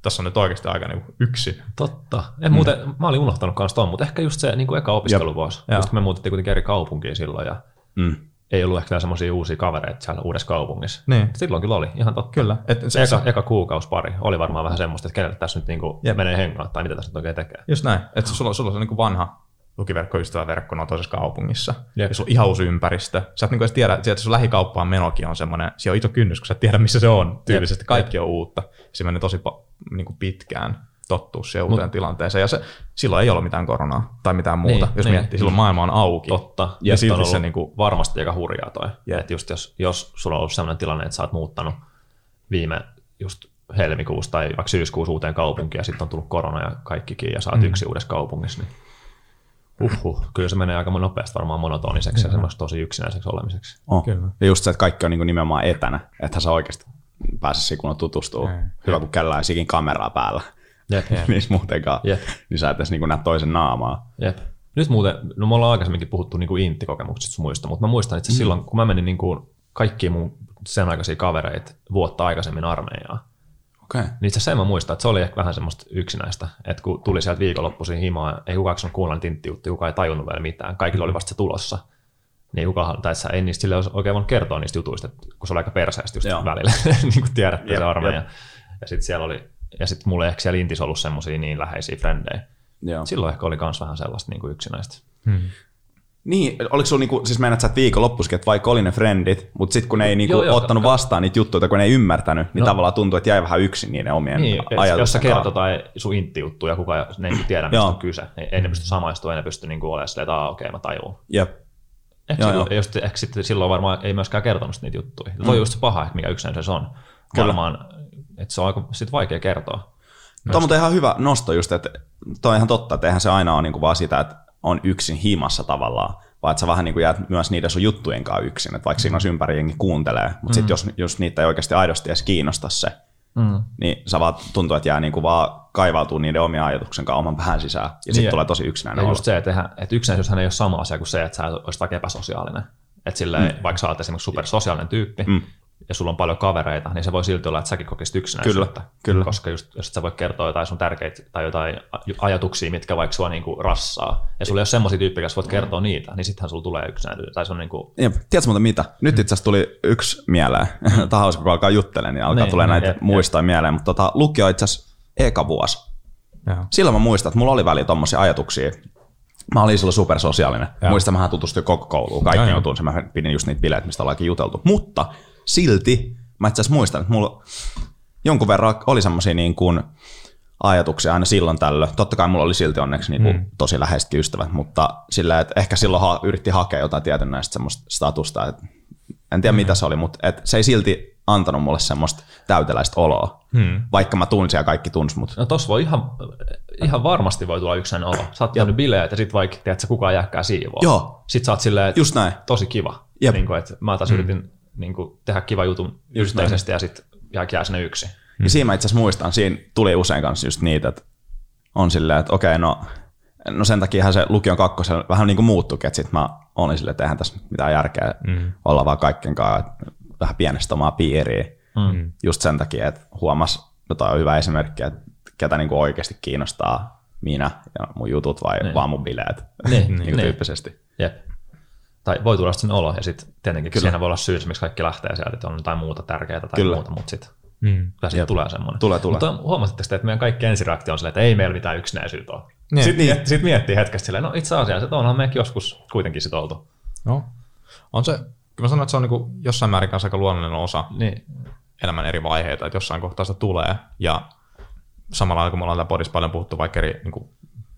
Tässä on nyt oikeasti aika niinku yksin. Totta. En muuten, mä olin unohtanut kanssa ton, mutta ehkä just se niin kuin eka opiskeluvuosi. Joo. Just kun me muutettiin kuitenkin eri kaupunkiin silloin ja Mm. Ei ollut ehkä semmoisia uusia kavereita siellä uudessa kaupungissa. Niin. Silloin kyllä oli, ihan totta. Kyllä. Et se, Eka, se, eka kuukausi pari oli varmaan vähän semmoista, että kenelle tässä nyt niinku Jep. menee hengaa tai mitä tässä nyt oikein tekee. just näin. Että sulla, sulla on se niinku vanha tukiverkkoystäväverkko no toisessa kaupungissa. Jep. Ja sulla on ihan uusi ympäristö. Sä et niinku edes tiedä, että sun lähikauppaan menokin on semmoinen, siellä on iso kynnys, kun sä et tiedä, missä se on. Tyylisesti kaikki on uutta. Se meni tosi pa, niinku pitkään tottua siihen uuteen Mut- tilanteeseen. Ja se, silloin ei ollut mitään koronaa tai mitään muuta. Niin, jos niin. miettii, silloin maailma on auki. Totta. Ja silti on se ollut niinku- varmasti aika hurjaa toi. Jep. Että just jos, jos sulla on ollut sellainen tilanne, että sä oot muuttanut viime just helmikuussa tai vaikka syyskuussa uuteen kaupunkiin ja sitten on tullut korona ja kaikkikin ja sä oot mm. yksi uudessa kaupungissa, niin uhuh, kyllä se menee aika nopeasti varmaan monotoniseksi ja semmoista tosi yksinäiseksi olemiseksi. Oh. Kyllä. Ja just se, että kaikki on niin nimenomaan etänä, että sä oikeasti pääse siihen kunnon tutustuu. Ei. Hyvä, kun källään sikin kameraa päällä. Jep. Niissä muutenkaan. Jep. Niin sä et edes niin näe toisen naamaa. Jep. Nyt muuten, no me ollaan aikaisemminkin puhuttu niin kuin inttikokemuksista sun muista, mutta mä muistan itse mm. silloin, kun mä menin niin kuin kaikki mun sen aikaisia kavereita vuotta aikaisemmin armeijaan, Okei. Okay. niin itse asiassa sen mä muistan, että se oli ehkä vähän semmoista yksinäistä, että kun tuli sieltä viikonloppuisin himaa, ei kukaan sanonut kuunnella tinttijuttuja, kukaan ei tajunnut vielä mitään, kaikilla oli vasta se tulossa. Niin kukaan, tai sä ei niistä sille olisi oikein voinut kertoa niistä jutuista, kun se oli aika perseestä just Joo. välillä, niin kuin tiedätte Jep, se armeija. jep. Ja sitten siellä oli, ja sitten mulla ei ehkä siellä Intissä ollut semmoisia niin läheisiä frendejä. Joo. Silloin ehkä oli myös vähän sellaista niin kuin yksinäistä. Niin, oliko sulla niinku, siis meinaat sä, että viikonloppuisikin, että vaikka oli ne frendit, mutta sitten kun ne ei niinku Joo, joo, ottanut ka- vastaan niitä juttuja, kun ne ei ymmärtänyt, niin No. tavallaan tuntuu, että jäi vähän yksin niiden omien Niin, et jos sä ajatusten kerrot jotain sun intti-juttuja, kukaan ne ei niinku tiedä, mistä Joo. on kyse. Ei, ei ne pysty samaistumaan, ei ne pysty niinku olemaan silleen, että okei, mä tajuun. Jep. Ehkä, Joo, silloin, joo. just, ehkä sitten silloin varmaan ei myöskään kertonut niitä juttuja. Mm. Toi on just se paha, mikä yksinäisyys on. Kyllä. Varmaan, että se on aika sit vaikea kertoa. Tuo on muuten ihan hyvä nosto just, että toi on ihan totta, että eihän se aina ole niinku vaan sitä, että on yksin himassa tavallaan, vaan että sä vähän niinku jäät myös niiden sun juttujen kanssa yksin, että vaikka siinä olisi ympäri jengi kuuntelee, mutta mm. sitten jos, jos niitä ei oikeasti aidosti edes kiinnosta se, Mm. niin sä vaan tuntuu, että jää niinku vaan kaivautuu niiden omia ajatuksen kanssa oman päähän sisään, ja sitten Niin, tulee tosi yksinäinen Ja olo. just se, että, eihän, että yksinäisyyshän ei ole sama asia kuin se, että sä olisit vaikka epäsosiaalinen. Että silleen, mm. vaikka sä oot esimerkiksi supersosiaalinen tyyppi, Mm. Ja sulla on paljon kavereita, niin se voi silti olla, että säkin kokisit yksinäisyyttä. Kyllä, kyllä. Koska just, jos sä voi kertoa jotain sun tärkeitä tai jotain aj- ajatuksia, mitkä vaikka sua niinku rassaa, ja sulla ei ole semmoisia tyyppejä, jos voit kertoa niitä, niin sittenhän sulla tulee yksinäisyyttä. Tai se on niinku, Jep. Tiedätkö muuten mitä? Nyt itse asiassa tuli yksi mieleen. Tämä on hauska, kun alkaa juttelemaan, niin alkaa Niin, tulee niin, näitä jep, muistoja mieleen. Mutta tota, lukio itse asiassa eka vuosi. Joo. Silloin mä muistan, että mulla oli väliin tommosia ajatuksia. Mä olin silloin supersosiaalinen. Muistan, mä tutustuin koko kouluun. Kaikki tunsin. Mä pidin just niitä bileitä, mistä ollaankin juteltu. Mutta silti mä itse asiassa muistan, että mulla jonkun verran oli semmosia niin kuin ajatuksia aina silloin tällöin. Totta kai mulla oli silti onneksi niin kuin mm. tosi läheisetkin ystävät, mutta sillä, että ehkä silloin ha- yritti hakea jotain tietynlaista semmoista statusta. Että en tiedä mm. mitä se oli, mutta et se ei silti antanut mulle semmoista täyteläistä oloa. Mm. Vaikka mä tunsin ja kaikki tunsi mut. no tossa voi ihan, ihan varmasti voi tulla yksinäinen olo. Sä oot käynyt bileet ja sit vaikka, tiedät, sä kukaan jääkää siivoa. Joo. Sit sä oot silleen, että Just näin. tosi kiva. Jep. Niin kuin, että mä taas mm. yritin niin kuin, tehdä kiva jutun yhteisesti ja sit jää, jää sinne yksi. Mm. Ja siinä mä itse asiassa muistan, siinä tuli usein kanssa just niitä, että on silleen, että okei, no, no sen takia se lukion kakkosen vähän niin kuin muuttuikin, että sit mä olin silleen, että eihän tässä mitään järkeä mm. olla vaan kaikkien kanssa, että vähän pienestä omaa piiriä. Mm. Just sen takia, että huomas, no toi on hyvä esimerkki, että ketä niin kuin oikeasti kiinnostaa minä ja mun jutut vai niin. vaan mun bileet, Niin, niin, niin niin. tyyppisesti. Jep. Tai voi tulla sen olo, ja sitten tietenkin Kyllä. siinä voi olla syy, miksi kaikki lähtee sieltä, että on jotain muuta tärkeää tai Kyllä. muuta, mutta sitten Mm. kyllä siitä tulee semmoinen. Tulee, tulee. Mutta huomasitteko te, että meidän kaikki ensireaktio on silleen, että ei meillä mitään yksinäisyyttä ole. Niin. Sitten, niin. sit miettii hetkestä silleen, no itse asiassa, että onhan mekin joskus kuitenkin sit oltu. Joo. On se, kyllä mä sanon, että se on niinku jossain määrin kanssa aika luonnollinen osa Niin. elämän eri vaiheita, että jossain kohtaa sitä tulee. Ja samalla kun me ollaan täällä podissa paljon puhuttu vaikka eri niin kuin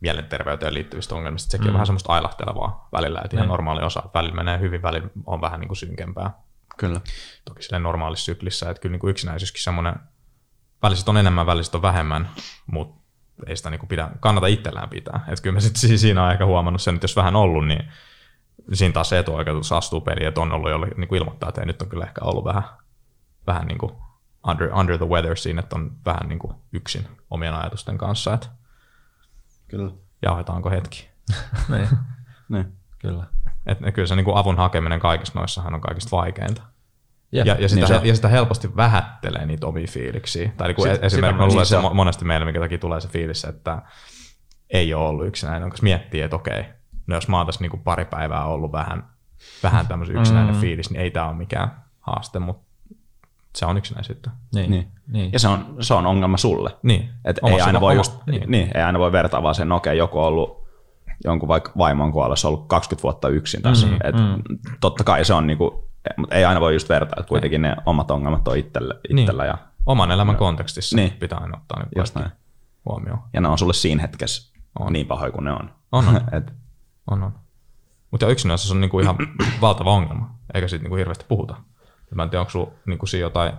mielenterveyteen liittyvistä ongelmista, sekin mm. on vähän semmoista ailahtelevaa välillä, että ihan normaali osa. Välillä menee hyvin, välillä on vähän niin kuin synkempää. Kyllä. Toki silleen normaalissa syklissä, että kyllä niin kuin yksinäisyyskin semmoinen, väliset on enemmän, väliset on vähemmän, mutta ei sitä niin kuin pidä, kannata itsellään pitää. Että kyllä mä sitten siinä on ehkä huomannut sen, että jos vähän ollut, niin siinä taas se etuoikeutus astuu peliin, että on ollut jolle niin kuin ilmoittaa, että ei, nyt on kyllä ehkä ollut vähän, vähän niin kuin under, under the weather siinä, että on vähän niin kuin yksin omien ajatusten kanssa, että Kyllä. jauhetaanko hetki. niin. Niin. Kyllä. Että kyllä se niin kuin avun hakeminen kaikissa noissahan on kaikista vaikeinta. Jep. Ja, ja, sitä, Niin ja sitä helposti vähättelee niitä omia fiiliksiä. Tai niin Sit- esimerkiksi sitä siis se se on. mo- monesti meille, minkä takia tulee se fiilis, että ei ole ollut yksinäinen, koska miettii, että okei, no jos mä oon tässä niin kuin pari päivää ollut vähän, vähän tämmöisen yksinäinen mm. fiilis, niin ei tämä ole mikään haaste, mutta se on yksinäisyyttä. Niin. Niin. niin. Ja se on, se on ongelma sulle. Niin. Et ei, aina voi just, niin. niin. Niin, ei aina voi vertaa vaan sen, okei, joku on ollut jonkun vaikka vaimon kuollessa ollut 20 vuotta yksin tässä. Mm, et mm. Totta kai se on niinku, mutta ei aina voi just vertaa, että kuitenkin ne omat ongelmat on itsellä, itsellä ja, Oman elämän kontekstissa Niin. pitää aina ottaa niin Just kaikki näin. huomioon. ja ne on sulle siinä hetkessä on. niin pahoja kuin ne on. On, on. Et, On, on. Mutta yksinäisyys on niinku ihan valtava ongelma, eikä siitä niinku hirveästi puhuta. Ja Mä en tiedä, onko sulla niinku siinä jotain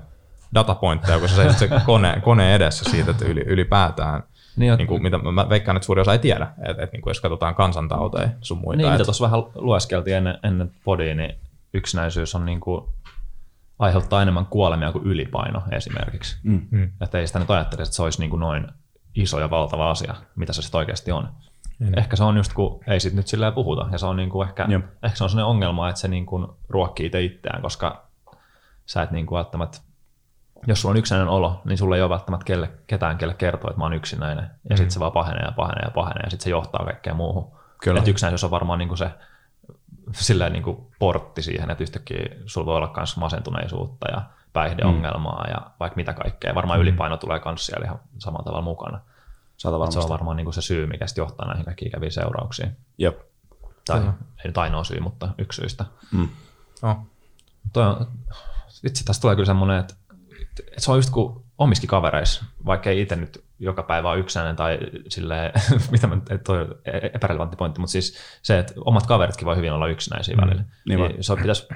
datapointteja, kun sä seisot se kone, kone edessä siitä, että yli, ylipäätään, Niin, niin, niinku, mitä mä veikkaan, että suuri osa ei tiedä, että et, niinku, jos katsotaan kansantauteja sun muita. Niin, mitä tuossa vähän lueskeltiin ennen, ennen podia, niin yksinäisyys on niin kuin, aiheuttaa enemmän kuolemia kuin ylipaino esimerkiksi. Mm. Mm. Että ei sitä nyt ajattelisi, että se olisi niin kuin noin iso ja valtava asia, mitä se sitten oikeasti on. Mm. Ehkä se on just, kun ei sit nyt silleen puhuta, ja se on niin kuin ehkä, Jep. ehkä se on sellainen ongelma, että se niin kuin ruokkii itse itseään, koska sä et niin kuin välttämättä, jos sulla on yksinäinen olo, niin sulla ei ole välttämättä kelle, ketään, kelle kertoa, että mä oon yksinäinen, ja mm. sitten se vaan pahenee ja pahenee ja pahenee, ja sitten se johtaa kaikkeen muuhun. Kyllä. Et yksinäisyys on varmaan niin kuin se silleen niin kuin portti siihen, että yhtäkkiä sulla voi olla myös masentuneisuutta ja päihdeongelmaa mm. ja vaikka mitä kaikkea. Varmaan Mm. ylipaino tulee myös siellä ihan samalla tavalla mukana. Se on varmaan niin kuin se syy, mikä sitten johtaa näihin kaikkiin ikäviin seurauksiin. Jep. Tai ei nyt ainoa syy, mutta yksi syistä. Mm. oh, Toi on, itse tästä tulee kyllä semmoinen, että, että se on just kuin omiskin kavereissa, vaikka ei itse nyt joka päivä ole yksinäinen tai silleen, mitä mä, toi on epärelevantti pointti, mutta siis se, että omat kaveritkin voi hyvin olla yksinäisiä mm, välillä. niin voi. se, on, pitäisi,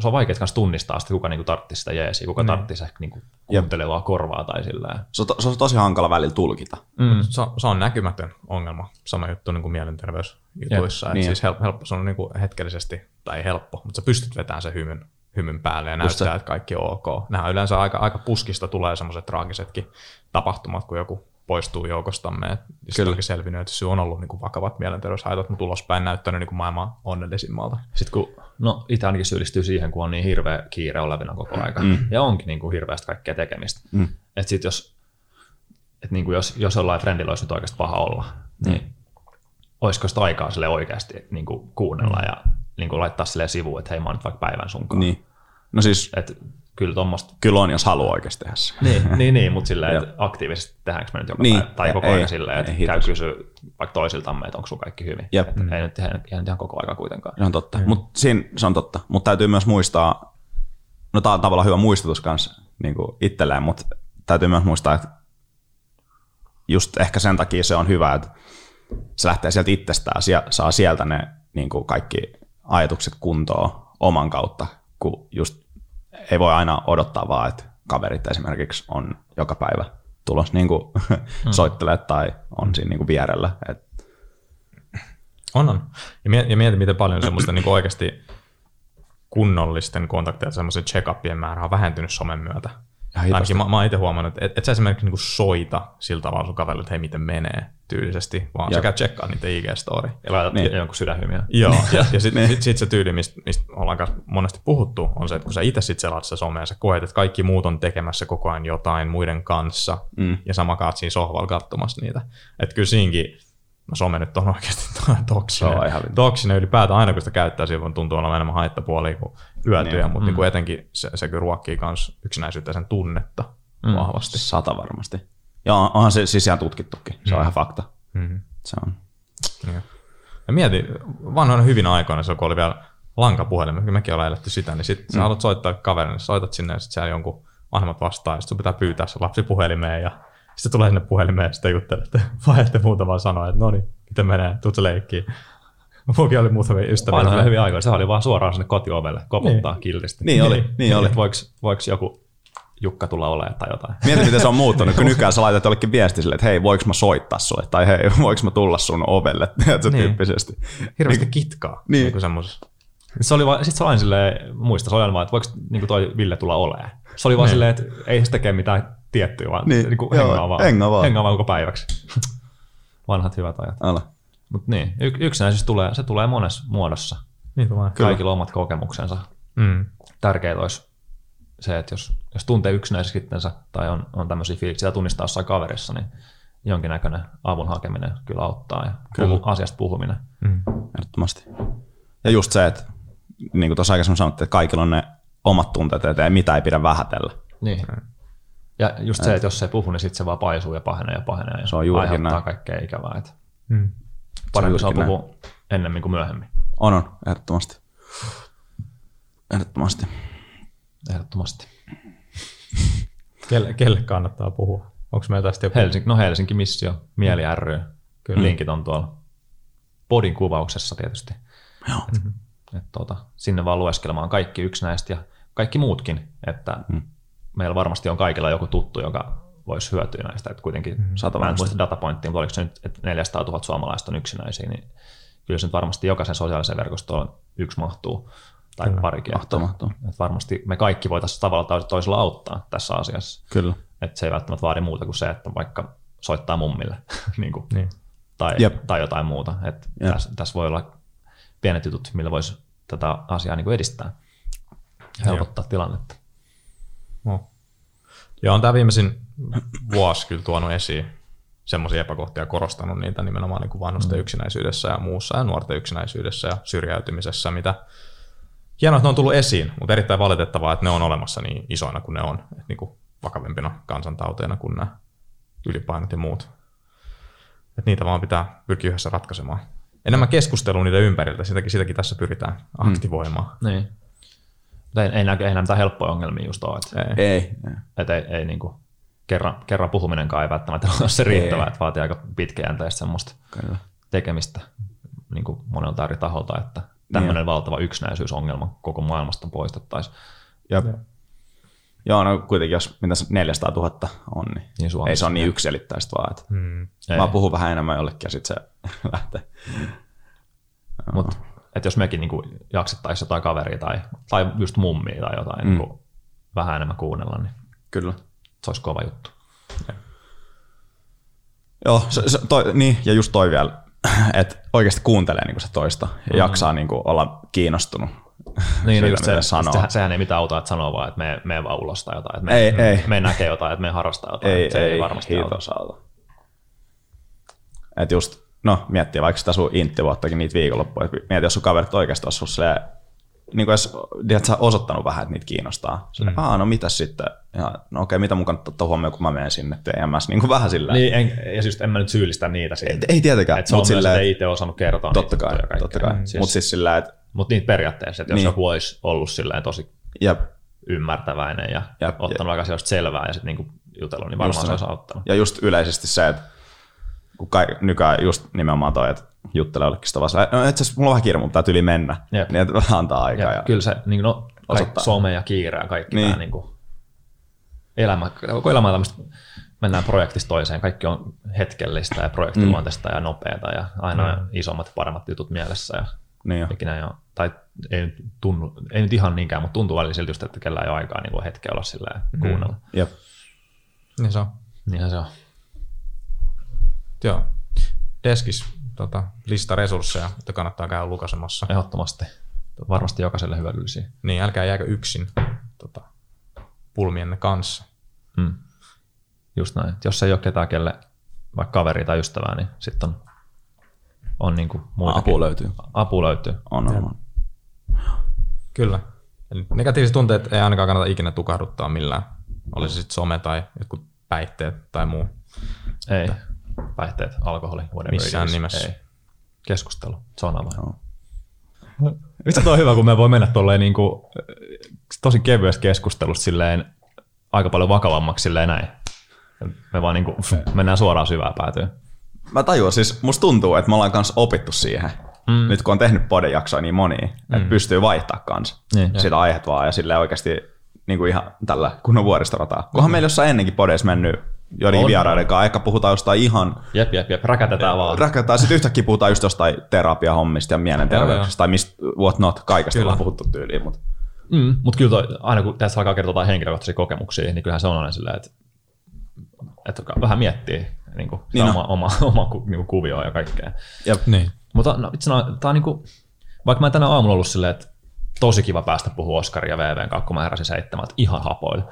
se on vaikea kanssa tunnistaa sitä, kuka niinku tarttisi sitä jeesiä, kuka mm. tarttisi ehkä niinku kuuntelevaa korvaa tai silleen. Se, on, to- se on tosi hankala välillä tulkita. Mm. se, on, se on näkymätön ongelma, sama juttu niin kuin mielenterveysjutuissa. Jep, Niin. niin. Siis helppo, helppo, se on niin kuin hetkellisesti, tai helppo, mutta sä pystyt vetämään sen hymyn, hymyn päälle ja Just se. näyttää, että kaikki on ok. Nämä on yleensä aika, aika puskista tulee semmoiset traagisetkin tapahtumat, kun joku poistuu joukostamme. Et Kyllä. Onkin selvinnyt, että syy on ollut niin kuin vakavat mielenterveyshaitat, mutta ulospäin näyttänyt niin kuin maailman onnellisimmalta. Sitten kun, no itse ainakin syyllistyy siihen, kun on niin hirveä kiire olevina koko aika. Mm. Ja onkin niin kuin hirveästi kaikkea tekemistä. Mm. Että sit jos, et niin kuin jos, jos jollain friendillä olisi nyt oikeasti paha olla, niin olisiko sitä aikaa sille oikeasti niin kuin kuunnella ja niin kuin laittaa sille sivuun, että hei mä oon nyt vaikka päivän sunkaan. Niin. No siis Että kyllä tuommoista kyllä on, jos haluaa oikeasti tehdä se. niin, niin, niin mutta silleen, että aktiivisesti tehdäänkö me nyt joka Niin, päivä, tai koko ajan silleen, että ei käy kysyä vaikka toisiltamme, että onko sulla kaikki hyvin. Jep. Että ei nyt tehdä ihan, ihan koko aika kuitenkaan. Se on totta. Mutta siinä se on totta. Mutta täytyy myös muistaa, no tämä on tavallaan hyvä muistutus kanssa niin itselleen, mutta täytyy myös muistaa, että just ehkä sen takia se on hyvä, että se lähtee sieltä itsestään, saa sieltä ne niin kuin kaikki ajatukset kuntoon oman kautta, kun just ei voi aina odottaa vaan, että kaverit esimerkiksi on joka päivä tulos niin kuin soittelee tai on siinä niin kuin vierellä. Et, On, on. Ja mieti, ja mieti miten paljon semmoista niin oikeasti kunnollisten kontakteja, semmoisen check-upien määrä on vähentynyt somen myötä. Ainakin mä, mä oon itse huomannut, että et, et sä esimerkiksi niinku soita sillä tavalla sun kaverille, että hei miten menee tyylisesti, vaan Joo. sä käy tsekkaa niitä IG-story. Ja laitat Niin. niin. jonkun sydänhymiä. Joo, ja, ja sitten sit, sit se tyyli, mistä, mistä ollaan kanssa monesti puhuttu, on se, että kun sä itse sit selaat sitä somea, sä koet, että kaikki muut on tekemässä koko ajan jotain muiden kanssa, Mm. ja sama kaat siinä sohvalla katsomassa niitä. Että kyllä siinkin, no some nyt on oikeasti toksinen. Se on ihan toksinen ylipäätään aina, kun sitä käyttää, silloin tuntuu olevan enemmän haittapuolia kuin hyötyjä, Niin. mutta niin kuin etenkin se, se kyllä ruokkii myös yksinäisyyttä ja sen tunnetta mm. vahvasti. Sata varmasti. Ja on- onhan se siis ihan tutkittukin. Se on ihan fakta. Mm-hmm. Se on. Niin. Ja mieti, vanhoina hyvinä aikoina, se kun oli vielä lankapuhelin, mekin ollaan eletty sitä, niin sit sä haluat soittaa kaverille, niin soitat sinne ja sit siellä jonkun vanhemmat vastaa, ja sit sun pitää pyytää se lapsi puhelimeen, ja sitten tulee sinne puhelimeen ja sitten juttelette, vaihdatte muutamaa sanoa, että no niin, miten menee, tuut leikkiin. Mullakin oli muutamia ystäviä. Vanhoja hyviä aikoja. Se oli vaan suoraan sinne kotiovelle, koputtaa niin. kiltisti. Niin oli, niin oli. Että voiko, voiko joku Jukka tulla olemaan tai jotain. Mieti, miten se on muuttunut, kun nykyään sä laitat jollekin viesti silleen, että hei, voiko mä soittaa sulle, tai hei, voiko mä tulla sun ovelle, tiedätkö, Niin. tyyppisesti. Hirveästi kitkaa. Niin. Niin kuin semmosessa. Se oli vaan, sit se oli aina silleen, muista, se oli vaan, että voiko niin toi Ville tulla olemaan. Se oli vaan Niin. silleen, että ei se tekee mitään tiettyä, vaan Niin, niin, niin kuin joo, hengaa vaan. hengaa vaan. Hengaa vaan koko päiväksi. Vanhat hyvät ajat. Ala. Mutta niin, y- yksinäisyys tulee, se tulee monessa muodossa. Niin vaan. Kaikilla omat kokemuksensa. Mm. Tärkeää olisi se, että jos, jos tuntee yksinäiseksi itsensä tai on, on tämmöisiä fiiliksiä, tunnistaa jossain kaverissa, niin jonkinnäköinen avun hakeminen kyllä auttaa ja puhu, asiasta puhuminen. Mm. Ehdottomasti. Ja just se, että niin kuin tuossa aikaisemmin sanottiin, että kaikilla on ne omat tunteet, että ei mitään ei pidä vähätellä. Niin. Ja just se, että jos se ei puhu, niin sitten se vaan paisuu ja pahenee ja pahenee ja Se on juurikin aiheuttaa näin. kaikkea ikävää. Että Mm. Parempi saa juurikin puhua ennemmin kuin myöhemmin. On, on, ehdottomasti. Ehdottomasti. Ehdottomasti. Kelle, kelle kannattaa puhua? Onko meillä tästä joku? Helsinki, no Helsinki Missio, Mieli ry. Kyllä. Linkit on tuolla podin kuvauksessa tietysti. Joo. Mm-hmm. Et tuota, sinne vaan lueskelemaan kaikki yksinäiset ja kaikki muutkin, että mm. meillä varmasti on kaikilla joku tuttu, joka voisi hyötyä näistä. Että kuitenkin, mm. Sata mä en muista datapointtia, mutta oliko se nyt, että 400 000 suomalaista on yksinäisiä, niin kyllä se nyt varmasti jokaisen sosiaalisen verkostoon yksi mahtuu, tai Kyllä. parikin. Mahtuu, mahtuu. Että varmasti me kaikki voitaisiin tavalla tai toisella auttaa tässä asiassa. Kyllä. Että se ei välttämättä vaadi muuta kuin se, että vaikka soittaa mummille niin kuin, Niin. tai, Jep. tai jotain muuta. Että Jep. tässä, tässä voi olla pienet jutut, millä voisi tätä asiaa niin kuin edistää ja helpottaa tilannetta. No. Ja on tämä viimeisin vuosi kyllä tuonut esiin semmoisia epäkohtia korostanut niitä nimenomaan niin kuin vanhusten mm. yksinäisyydessä ja muussa ja nuorten yksinäisyydessä ja syrjäytymisessä, mitä hienoa, että ne on tullut esiin, mutta erittäin valitettavaa, että ne on olemassa niin isoina kuin ne on, että niin kuin vakavempina kansantauteina kuin nämä ylipainot ja muut. Että niitä vaan pitää pyrkiä yhdessä ratkaisemaan. Enemmän keskustelua niiden ympäriltä, sitäkin, sitäkin tässä pyritään aktivoimaan. Niin. Mutta ei, ei, nää, ei näitä helppoja ongelmia just ole. Että, Ei. Ei. ei. että ei, ei niin kuin, kerran, kerran puhuminenkaan ei välttämättä ole se riittävää, että vaatii aika pitkäjänteistä semmoista Kyllä. tekemistä niin kuin monelta eri taholta, että tämmöinen valtava yksinäisyysongelma koko maailmasta poistettaisiin. Jep. Joo, no kuitenkin jos mitä se 400 000 on, niin, Niin Suomessa. ei se ole niin yksiselittäistä vaan, että Mm. Ei. mä puhun vähän enemmän jollekin ja sitten se lähtee. Mutta että jos mekin niinku jaksettaisiin jotain kaveria tai, tai just mummia tai jotain mm. niinku vähän enemmän kuunnella, niin Kyllä. Se olisi kova juttu. Joo, se, se, toi, niin, ja just toi vielä, että oikeasti kuuntelee niin se toista ja mm. jaksaa niin kuin, olla kiinnostunut Niin, no just mitä se, sanoo. sehän, sehän ei mitään auta, että sanoo vaan, että me, me vaan ulos tai jotain. Että me, Ei, ei. me näkee jotain, että me harrastaa jotain. Ei, se ei, ei varmasti auta. auta. Et just, no miettii vaikka sitä sun inttivuottakin niitä viikonloppuja. et Mieti, jos sun kaverit oikeasti olisi silleen, niin kuin jos tiedät, sä osoittanut vähän, että niitä kiinnostaa. Silleen, mm. aa, no mitäs sitten? Ja, no okei, mitä mun kannattaa ottaa huomioon, kun mä menen sinne TMS, niin kuin vähän sillä Niin, en, ja siis en mä nyt syyllistä niitä siitä. ei, ei tietenkään, Että se on myös, ei itse osannut kertoa totta niitä kai, totta kai. Mm, Siis, Mutta siis sillä että Mutta niitä periaatteessa, että jos Niin. joku olisi ollut silleen tosi jep, ymmärtäväinen ja Jep, ottanut aika sellaista selvää ja sitten niinku jutellut, niin varmaan Just se se. olisi auttanut. Ja just yleisesti se, että kun kai, nykyään just nimenomaan toi, että juttelee jollekin sitä silleen, no itse asiassa mulla on vähän kiire, mutta täytyy yli mennä. Jep. Niin että vähän antaa aikaa. Ja, Ja, kyllä se, niin no, kaikki Osoittaa. some ja kiire ja kaikki Niin. tämä niin kuin, elämä, koko elämä on tämmöistä, mennään projektista toiseen, kaikki on hetkellistä ja projektiluonteista mm. ja nopeata ja aina mm. isommat ja paremmat jutut mielessä ja niin jo. ikinä ei ole, tai ei nyt, tunnu, ei nyt ihan niinkään, mutta tuntuu välillä siltä just, että kellään ei ole aikaa niin kuin hetkeä olla silleen kuunnella. Jep. Niin se on. Niinhän se on. Joo. Deskis tota, lista resursseja, että kannattaa käydä lukasemassa. Ehdottomasti. Varmasti jokaiselle hyödyllisiä. Niin, älkää jääkö yksin tota, pulmienne kanssa. Mm. Just näin. Et Jos ei ole ketään, kelle vaikka kaveri tai ystävää, niin sitten on, on niin kuin muitakin. Apu löytyy. Apu löytyy. On, on, on. Kyllä. Eli negatiiviset tunteet ei ainakaan kannata ikinä tukahduttaa millään. Oli se sitten some tai jotkut päihteet tai muu. Ei. Päihteet, alkoholi, whatever Missään it is. nimessä. Ei. Keskustelu. Se on avain. Joo. Mistä toi on hyvä, kun me voi mennä tolleen niin kuin, tosi kevyestä keskustelusta silleen aika paljon vakavammaksi silleen näin. Me vaan niin kuin, mennään suoraan syvään päätyyn. Mä tajuan, siis musta tuntuu, että me ollaan kanssa opittu siihen. Mm. Nyt kun on tehnyt podejaksoja niin monia, mm. että pystyy vaihtaa kanssa Niin. sitä aihet vaan ja sille oikeasti niin kuin ihan tällä kunnon vuoristorataa. Kunhan meillä jossain ennenkin podeissa mennyt joidenkin On. vieraiden kanssa, ehkä puhutaan jostain ihan Jep, jep, jep. Räkätetään vaan. rakentaa, sitten yhtäkkiä puhutaan just jostain terapiahommista ja mielenterveyksistä tai mistä, what not, kaikesta Kyllä. ollaan puhuttu tyyliin, mutta Mm, mutta kyllä toi, aina kun tässä alkaa kertoa henkilökohtaisia kokemuksia, niin kyllähän se on aina silleen, että, että vähän miettii niin kuin, Niin oma, oma, oma ku, niin kuin kuvioa ja kaikkea. Jep. Niin. Mutta no, itse no, tää on niin kuin, vaikka mä en tänä aamulla ollut silleen, että tosi kiva päästä puhua Oskarin ja VVn kanssa, kun mä heräsin seitsemältä ihan hapoilla.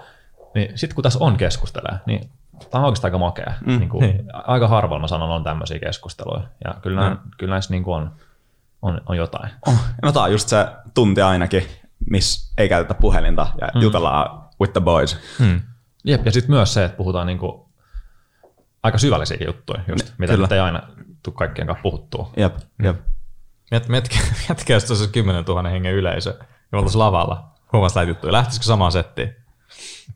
Niin sitten kun tässä on keskustelee, niin tämä on oikeastaan aika makea. Mm, niin kuin, aika harvoin mä sanon on tämmöisiä keskusteluja. Ja kyllä, mm. kyllä näissä niin kuin on, on, on jotain. Oh, no tää on just se tunti ainakin, missä ei käytetä puhelinta ja mm. jutellaan with the boys. Hmm. Jep, ja sitten myös se, että puhutaan niinku aika syvällisiäkin juttuja, just, mitä kyllä. nyt ei aina tule kaikkien kanssa puhuttua. Jep, jep. Miet, mietkä, mietkä, jos tuossa 10 000 hengen yleisö ja oltaisiin lavalla. Huomas näitä juttuja. Lähtisikö samaan settiin?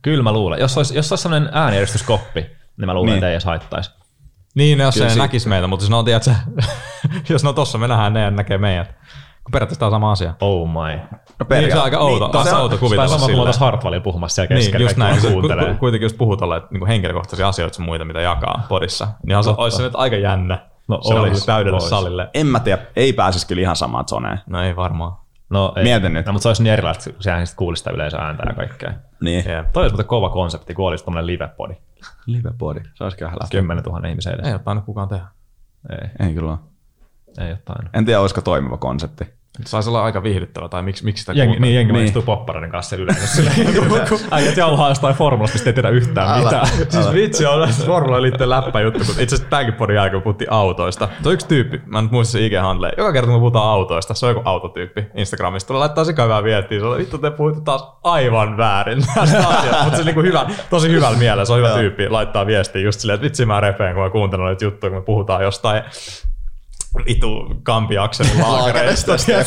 Kyllä mä luulen. Jos olisi, jos olisi sellainen äänieristyskoppi, niin mä luulen, Niin. niin. että ei edes haittaisi. Niin, no jos Kyllä ei si- näkisi meitä, mutta jos ne on, tiedätkö, jos ne on tossa, me nähdään ne ja näkee meidät. Kun periaatteessa tää on sama asia. Oh my. No Niin, se on aika outo, Niin, aika se on- outo Tämä kuvitella on sama kuin me silleen. oltaisiin Hartwallilla puhumassa siellä Niin, keskellä. just kaikki näin. kuuntelee. kuitenkin just puhut olleet niin henkilökohtaisia asioita sun muita, mitä jakaa podissa. Niin on se, olisi se nyt aika jännä. No se oli ois, täydelle ois. salille. En mä tiedä, ei pääsisi kyllä ihan samaan zoneen. No ei varmaan. No, ei. Mietin nyt. No, mutta se olisi niin erilaista, kun sehän sitten kuulisi sitä yleisön ääntä ja kaikkea. Niin. Jep. Toi olisi muuten kova konsepti, kun olisi tämmöinen live-podi. Livepodi. Se olisi kyllä läpi. 10 000 ihmisen edessä. Ei ole tainnut kukaan tehdä. Ei, Ei kyllä ole. ei ole tainnut. En tiedä, olisiko toimiva konsepti. Saisi olla aika viihdyttävä, tai miksi, miksi sitä Jengi, niin jengi Niin. istuu poppareiden kanssa yleensä. Silleen. Äijät jauhaa jostain formulasta, mistä ei tiedä yhtään mitään. Siis vitsi on Formula liitteen läppäjuttu, kun itse asiassa tämänkin podin kun puhuttiin autoista. Tuo yksi tyyppi, mä en nyt muista se ig handle joka kerta kun me puhutaan autoista, se on joku autotyyppi Instagramista, tulee laittaa sika hyvää viestiä, se on, vittu te puhutte taas aivan väärin näistä asioista, mutta se niinku hyvä, tosi hyvällä mielellä, se on hyvä tyyppi, laittaa viestiä just silleen, että vitsi mä repeen, kun mä kuuntelen noita juttuja, kun me puhutaan jostain vitu kampiakselin laakereista, silleen,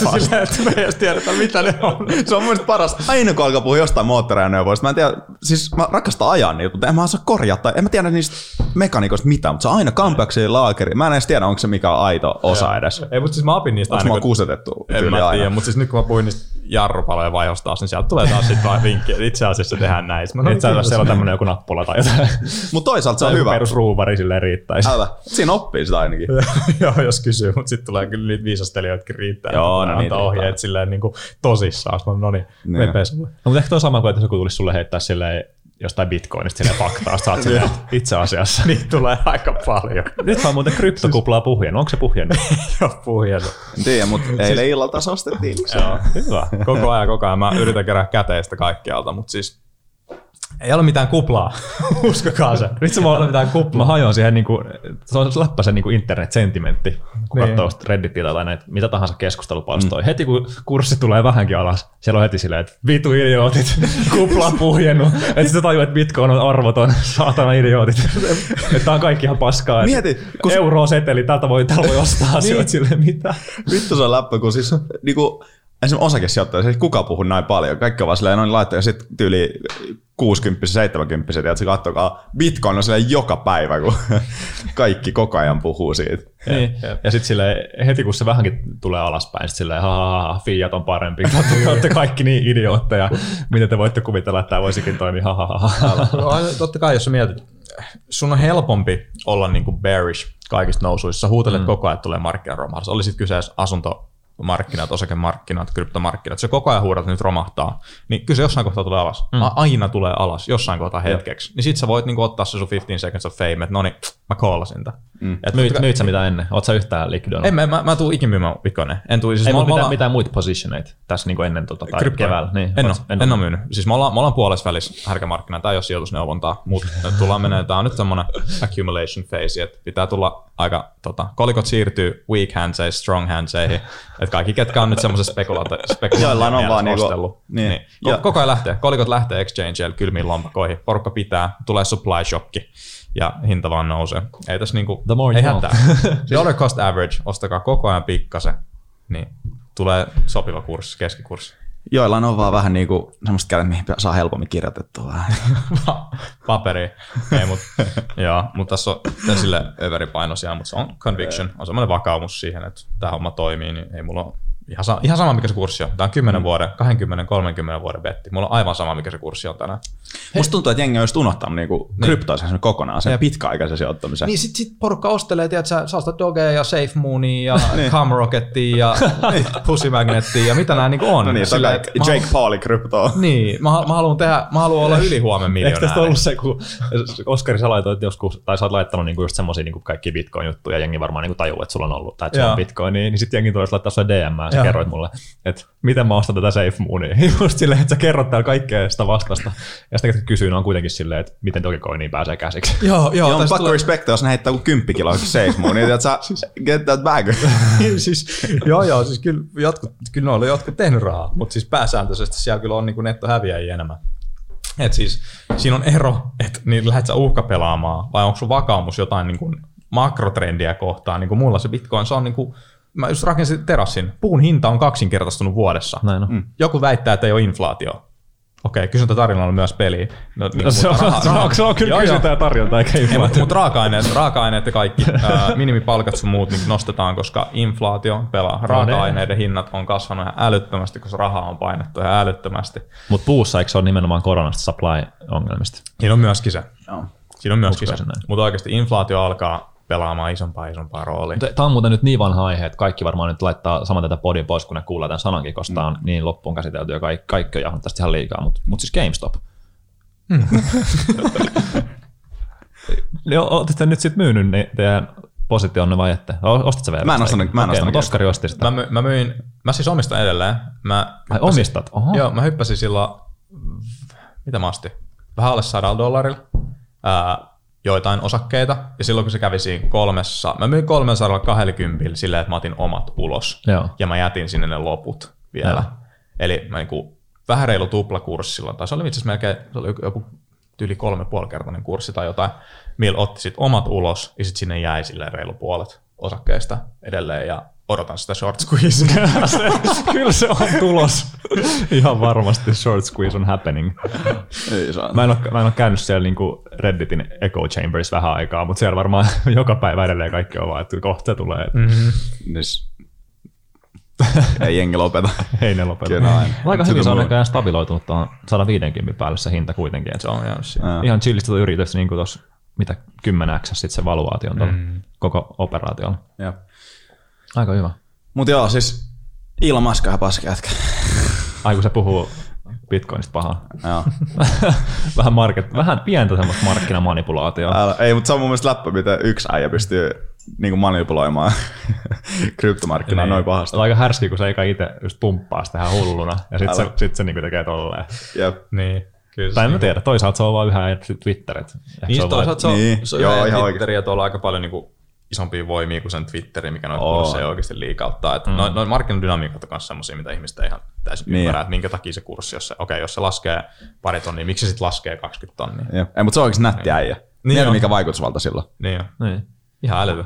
että me ei edes tiedetä mitä ne on. Se on mun mielestä paras. Aina kun alkaa puhua jostain moottoriajoneuvoista, mä en tiedä, siis mä rakastan ajaa niitä, mutta en mä osaa korjata, en mä tiedä niistä mekaniikoista mitään, mutta se on aina kampeaksi laakeri. Mä en edes tiedä, onko se mikä on aito osa edes. Ei, mutta siis mä opin niistä Onko aina, mä kusetettu En mä tiedä, mutta siis nyt kun mä puhuin niistä jarrupalojen vaihosta taas, niin sieltä tulee taas sitten vaan vinkki, että itse asiassa tehdään näin. Mä, Itse asiassa siellä on tämmöinen joku nappula tai jotain. Mutta toisaalta se on hyvä. perusruuvari silleen riittäisi. Älä. Siinä oppii sitä ainakin. Joo, jos kysyy, mutta sitten tulee kyllä niitä viisastelijoitakin riittää. Joo, että no antaa niitä ohjeet silleen niin kuin tosissaan. No niin, Niin. No, mutta ehkä toi on sama kuin, että jos joku tulisi sulle heittää silleen jostain bitcoinista silleen faktaa, silleen, että itse asiassa. Niitä tulee aika paljon. Nyt on muuten kryptokuplaa puhjennut. Onko se puhjennut? Joo, puhjennut. En tiedä, mutta eilen illalla taas ostettiin. Joo, hyvä. Koko ajan, koko ajan. Mä yritän kerää käteistä kaikkialta, mutta siis ei ole mitään kuplaa. Uskokaa se. Vitsi, mä, ole mitään kuplaa. mä hajoan siihen, niin kuin, se on läppäisen niin internet-sentimentti, kun Niin. katsoo Redditiltä tai näitä, mitä tahansa keskustelupalstoja. Mm. Heti kun kurssi tulee vähänkin alas, siellä on heti silleen, että vitu idiootit, kupla puhjennut, että sitten tajuu, että bitcoin on arvoton, saatana idiootit. että tää on kaikki ihan paskaa. Mieti, kun- Euro seteli, täältä voi, täältä voi ostaa asioita silleen, mitä? Vittu se on läppä, kun siis niinku, esimerkiksi osakesijoittaja, siis kuka puhuu näin paljon. Kaikki on vaan silleen, noin laittaa ja sitten tyyli 60 70 ja se katsokaa, Bitcoin on silleen joka päivä, kun kaikki koko ajan puhuu siitä. Niin. Ja sitten sille heti kun se vähänkin tulee alaspäin, sitten silleen, ha, ha, ha, Fiat on parempi. Te olette kaikki niin idiootteja. Miten te voitte kuvitella, että tämä voisikin toimia? Ha, ha, ha, ha. No, totta kai, jos sä mietit, sun on helpompi olla niinku bearish kaikista nousuissa. Sä huutelet mm. koko ajan, että tulee markkinaromahdus. Oli sitten kyseessä asuntomarkkinat, osakemarkkinat, kryptomarkkinat. Se koko ajan huudat, nyt romahtaa. Niin kyllä se jossain kohtaa tulee alas. Mm. Aina tulee alas, jossain kohtaa hetkeksi. Niin sit sä voit niinku ottaa se sun 15 seconds of fame, että no niin, mä kollasin tän. Mm. Et Myit, myit sä mitä ennen? Oot sä yhtään likvidoinut? en, mä, mä, mä tuun ikin myymään Bitcoinia. En tuu, siis Ei mä- mutta mä mitään, mitään muita positioneita tässä niin ennen tota, tai Kryptoja. keväällä. Niin, en, oot- ole, en, ole myynyt. Siis me ollaan, me ollaan puolessa välissä härkämarkkina. Tämä ei ole sijoitusneuvontaa, mutta tullaan menee. Tämä on nyt semmoinen accumulation phase, että pitää tulla aika, tota, kolikot siirtyy weak handseihin, strong handseihin. Että kaikki, ketkä on nyt semmoisessa spekulaatio, Joillain on vaan niinku- niin. niin. Ja- Ko- koko ajan lähtee. Kolikot lähtee exchangeille kylmiin lompakoihin. Porukka pitää, tulee supply shocki ja hinta vaan nousee. Ei tässä niinku, The more ei hätää. Dollar cost average, ostakaa koko ajan pikkasen, niin tulee sopiva kurssi, keskikurssi. Joillain on vaan vähän niinku semmoista kädet, mihin saa helpommin kirjoitettua vähän. paperi. Ei, mut, joo, mutta tässä on sille överipainoisia, mutta se on conviction, on semmoinen vakaumus siihen, että tämä homma toimii, niin ei mulla ole ihan, sa- ihan sama, mikä se kurssi on. Tämä on 10 mm. vuoden, 20, 30 vuoden betti. Mulla on aivan sama, mikä se kurssi on tänään. Musta tuntuu, että jengi on just unohtanut niinku kryptoisen kokonaan, sen pitkäaikaisen sijoittamisen. Niin sit, sit porukka ostelee, tiedät sä, sä ostat Dogea ja Safe Moonia ja Calm Rocketia ja Pussy Magnetia ja mitä nämä niinku on. No niin, että mä Jake Pauli kryptoa. Niin, mä, mä haluan tehdä, mä haluan olla ylihuomen Eikö tästä ollut se, kun Oskari sä laitoit joskus, tai sä oot laittanut niinku just semmosia niinku kaikki bitcoin-juttuja, jengi varmaan niinku tajuu, että sulla on ollut, tai että sulla on bitcoin, niin, niin sitten jengi tulee laittaa sulle DM, ja sä kerroit mulle, että miten mä ostan tätä Safe Moonia. Just silleen, että sä kerrot täällä kaikkea sitä vastasta, ja sitten ketkä kysyy, ne on kuitenkin silleen, että miten Dogecoiniin pääsee käsiksi. Joo, joo. Joo, on pakko tulee- respecta, jos ne heittää kuin 10 kiloa safe moon, niin että sä get that bag. siis, joo, joo, siis kyllä, jotkut, kyllä ne on jotkut tehnyt rahaa, mutta siis pääsääntöisesti siellä kyllä on niin kuin nettohäviäjiä enemmän. Et siis siinä on ero, että niin lähdet sä uhkapelaamaan vai onko sun vakaumus jotain niin kuin makrotrendiä kohtaan, niin kuin mulla se bitcoin, se on niin kuin, mä just rakensin terassin, puun hinta on kaksinkertaistunut vuodessa. Näin on. Joku väittää, että ei ole inflaatio. Okei, kysyntä tarjolla on myös peli. No, niin, No, se, on, mutta raha- se, on, raha- se on kyllä kysyntää ja tarjontaa, eikä ei, mutta inflaatio. mut raaka-aineet, raaka-aineet ja kaikki ää, minimipalkat sun muut niin nostetaan, koska inflaatio pelaa. Raaka-aineiden hinnat on kasvanut ihan älyttömästi, koska rahaa on painettu ihan älyttömästi. Mutta puussa eikö se ole nimenomaan koronasta supply-ongelmista? Siinä on myöskin se. Joo. Siinä on myöskin se. Uskoisin näin. Mutta oikeasti inflaatio alkaa pelaamaan isompaa isompaa roolia. Tämä on muuten nyt niin vanha aihe, että kaikki varmaan nyt laittaa saman tätä podin pois, kun ne kuulee tämän sanankin, koska tämä on niin loppuun käsitelty ja kaikki, kaikki on jahannut tästä ihan liikaa, mutta mut siis GameStop. Joo, Oletteko nyt sitten myynyt ne teidän positionne vai ette? O- Ostat sä vielä? Mä en ostanut- mä en mutta Oskari osti sitä. Mä, my, mä myin, mä siis omistan edelleen. Mä Ai omistat? Oho. Joo, mä hyppäsin silloin, mitä mä ostin? Vähän alle sadalla dollarilla ää, joitain osakkeita. Ja silloin kun se kävi siinä kolmessa, mä myin 320 silleen, että mä otin omat ulos. Joo. Ja mä jätin sinne ne loput vielä. Joo. Eli mä niinku, vähän reilu tuplakurssi silloin, tai se oli itse asiassa melkein, se oli joku- yli kolme puolikertainen kurssi tai jotain, millä otti sit omat ulos, ja sitten sinne jäi silleen reilu puolet osakkeista edelleen, ja odotan sitä short squeezea. Kyllä se on tulos. Ihan varmasti short squeeze on happening. Ei saa. Mä en ole, mä en ole käynyt siellä niinku Redditin echo chambers vähän aikaa, mutta siellä varmaan joka päivä edelleen kaikki on vaan, että kohta se tulee. Mm. Siis, ei jengi lopeta. Ei ne lopeta. Kyllä aina. Aika hyvin se on näköjään stabiloitunut tuohon 150 päälle se hinta kuitenkin. Et se on jäänyt siihen. Ihan chillistä yritys niin kuin tuossa, mitä 10 x sitten se valuaatio on mm. koko operaatiolla. Jep. Aika hyvä. Mut joo, siis Elon Musk on paska jätkä. Ai kun se puhuu Bitcoinista pahaa. Joo. vähän, market, vähän pientä semmoista markkinamanipulaatioa. Älä, ei, mutta se on mun mielestä läppä, miten yksi äijä pystyy niin manipuloimaan kryptomarkkinaa Niin. noin pahasti. Se on aika härski, kun se eikä itse just pumppaa sitä ihan hulluna, ja sitten se, sit se niinku tekee tolleen. Jep. Niin, kyllä. Tai en mä niinku- tiedä, toisaalta se on vaan yhä Twitter. Et ehkä Niin, se on toisaalta se on, Niin, se on joo, ihan ihan Twitteri, että on aika paljon niinku isompia voimia kuin sen Twitteri, mikä noita Oo. kursseja oikeasti liikauttaa. Mm. Noin noi markkinadynamiikat on myös sellaisia, mitä ihmiset ei ihan täysin Niin. niin. ymmärrä, että minkä takia se kurssi, jos se, okei, jos se laskee pari tonnia, miksi se sitten laskee 20 tonnia? Jep. Ei, mutta se on oikeasti nätti äijä. Niin Niin on. mikä vaikutusvalta silloin. Niin jo. Niin. Ihan älytön.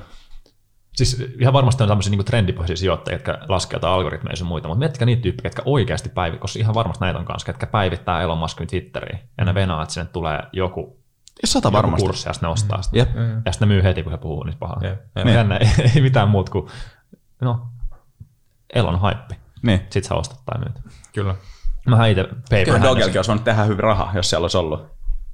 Siis ihan varmasti on tämmöisiä niin trendipohjaisia sijoittajia, jotka laskee jotain algoritmeja ja muita, mutta miettikää niitä tyyppejä, jotka oikeasti päivittää, koska ihan varmasti näitä on kanssa, jotka päivittää Elon Muskin Twitteriin ja ne venaa, että sinne tulee joku, Sata joku varmasti. kurssi ja sitten ne ostaa sitä. Jep. Ja sitten ne myy heti, kun se puhuu niistä pahaa. Jep, jep. Niin. Jännä, ei, ei mitään muuta kuin, no, Elon hype. Niin. Sitten sä ostat tai myyt. Kyllä. Mä itse paper Kyllä Dogelkin olisi voinut tehdä hyvin rahaa, jos siellä olisi ollut.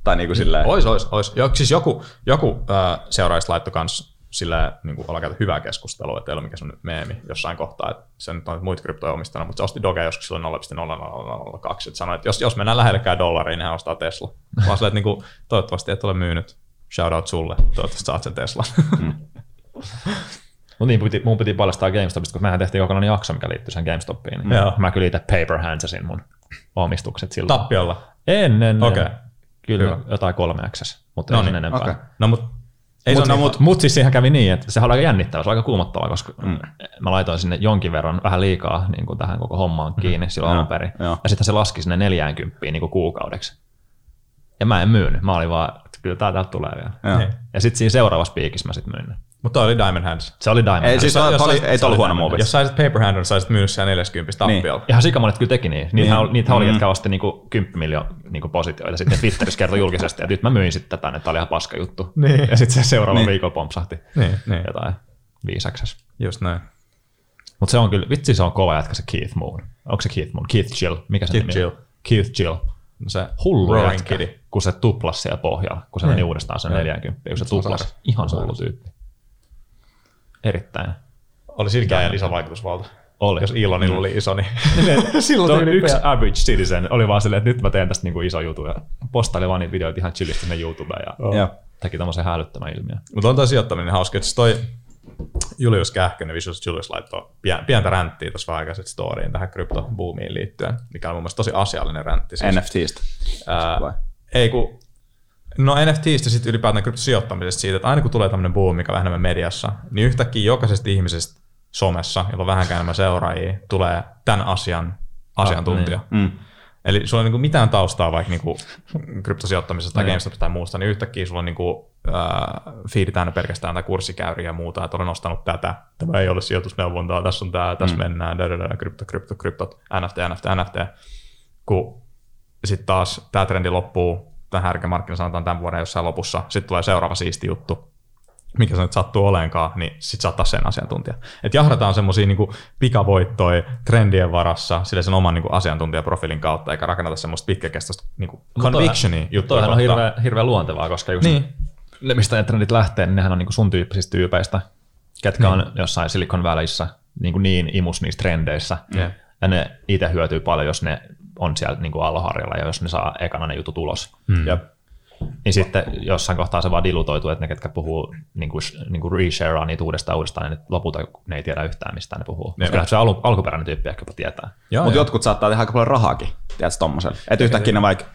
Tai niin kuin silleen. Ois, ois, ois. Jo, siis joku, joku äh, seuraajista laittoi kans sillä niin kuin ollaan käyty hyvää keskustelua, että ei ole mikään semmoinen meemi jossain kohtaa, että se nyt on muita kryptoja omistana, mutta se osti Doge joskus silloin 0,0002, että sanoi, että jos, jos mennään lähellekään dollariin, niin hän ostaa Tesla. Vaan silleen, että niin kuin, toivottavasti et ole myynyt. Shout out sulle, toivottavasti saat sen Teslan. Mutta niin, piti, mun piti paljastaa GameStopista, kun mehän tehtiin kokonainen jakso, mikä liittyy sen GameStopiin. Niin Joo. Mä kyllä itse paper handsasin mun omistukset silloin. Tappiolla. Ennen. Okei. Kyllä Hyvä. jotain kolme mutta No niin, enempää. okei. No mut ei Mut, se ole mut, niin, mut siis siihen kävi niin, että se oli aika jännittävää, se oli aika kuumottavaa, koska mm. mä laitoin sinne jonkin verran vähän liikaa niin kuin tähän koko hommaan kiinni silloin Joo, alun perin. Ja sitten se laski sinne 40 niin kuin kuukaudeksi. Ja mä en myynyt, mä olin vaan, että kyllä tää täältä tulee vielä. Niin. Ja sitten siinä seuraavassa piikissä mä sitten myin. Mutta oli Diamond Hands. Se oli Diamond. Ei, Hands. siis Jos- jos oli- ei ollut oli huono. Hands. Jos saisit paper hand, saisit myynyt siellä 40 tappiolla. Ihan sikamonet kyllä teki niin. Niitä, Niin. niin. niitä oli, Mm. jotka osti niinku 10 miljoonaa niinku positioita. Sitten Twitterissä kertoi julkisesti, että nyt mä myin sitten tätä, että tämä oli ihan paska juttu. Niin. Ja sitten se seuraava Niin. niin. viikolla pompsahti Niin, niin. jotain viisaksessa. Just näin. Mutta se on kyllä, vitsi se on kova jätkä se Keith Moon. Onko se Keith Moon? Keith Chill. Mikä se Keith nimi? Chill. Keith Chill. No se Hullu jätkä, kun se tuplas siellä pohjalla, kun se Niin. meni uudestaan sen Niin. 40, kun se Se on tuplas. sairas. Ihan hullu tyyppi. Erittäin. Oli silläkään iso vaikutusvalta. Oli. Jos Elonilla oli iso, niin Silloin yksi average citizen oli vaan silleen, että nyt mä teen tästä niinku iso juttu ja postaili vaan niitä videoita ihan chillisti sinne YouTubeen ja Joo. teki tämmöisen hälyttömän ilmiön. Mutta on toi sijoittaminen hauska, että toi Julius Kähkönen, Visual Julius laittoi pien- pientä ränttiä tuossa vähän aikaisemmin storyin tähän kryptoboomiin liittyen, mikä on mun mielestä tosi asiallinen räntti. Siis, NFTistä. ää, Vai? ei kun, no NFTistä sitten ylipäätään kryptosijoittamisesta siitä, että aina kun tulee tämmöinen boom, mikä vähän mediassa, niin yhtäkkiä jokaisesta ihmisestä somessa, jolla on vähänkään enemmän seuraajia, tulee tämän asian asiantuntija. Mm. Eli sulla ei niinku mitään taustaa vaikka niinku kryptosijoittamisesta tai Niin. GameStopista tai muusta, niin yhtäkkiä sulla on niinku, äh, feedi täynnä pelkästään tai kurssikäyriä ja muuta, että olen ostanut tätä, tämä ei ole sijoitusneuvontaa, tässä on tämä, tässä mm. mennään, da, da, da, krypto, krypto, kryptot, NFT, NFT, NFT, kun sitten taas tämä trendi loppuu, tämä härkämarkkina sanotaan tämän vuoden jossain lopussa, sitten tulee seuraava siisti juttu, mikä se nyt sattuu oleenkaan, niin sit sä oot taas sen asiantuntija. Et jahdataan semmosia niinku pikavoittoja trendien varassa sille sen oman niinku asiantuntijaprofiilin kautta, eikä rakenneta semmoista pitkäkestoista niinku convictionia juttuja Toihan on hirveän, hirveän luontevaa, koska just Niin. ne, mistä ne trendit lähtee, niin nehän on niinku sun tyyppisistä tyypeistä, ketkä Niin. on jossain Silicon Valleyssa niin, kuin niin imus niissä trendeissä. Jep. Ja ne itse hyötyy paljon, jos ne on siellä niin kuin alloharjalla ja jos ne saa ekana ne jutut ulos. Mm. Jep. Niin sitten jossain kohtaa se vaan dilutoituu, että ne, ketkä puhuu niin kuin, niin kuin reshareaa niitä uudestaan uudestaan, niin lopulta ne ei tiedä yhtään, mistä ne puhuu. Jep. Koska se alu, alkuperäinen tyyppi ehkä jopa tietää. Mutta jotkut saattaa tehdä aika paljon rahaakin, tiedätkö, tommosella. Että yhtäkkiä ne vaikka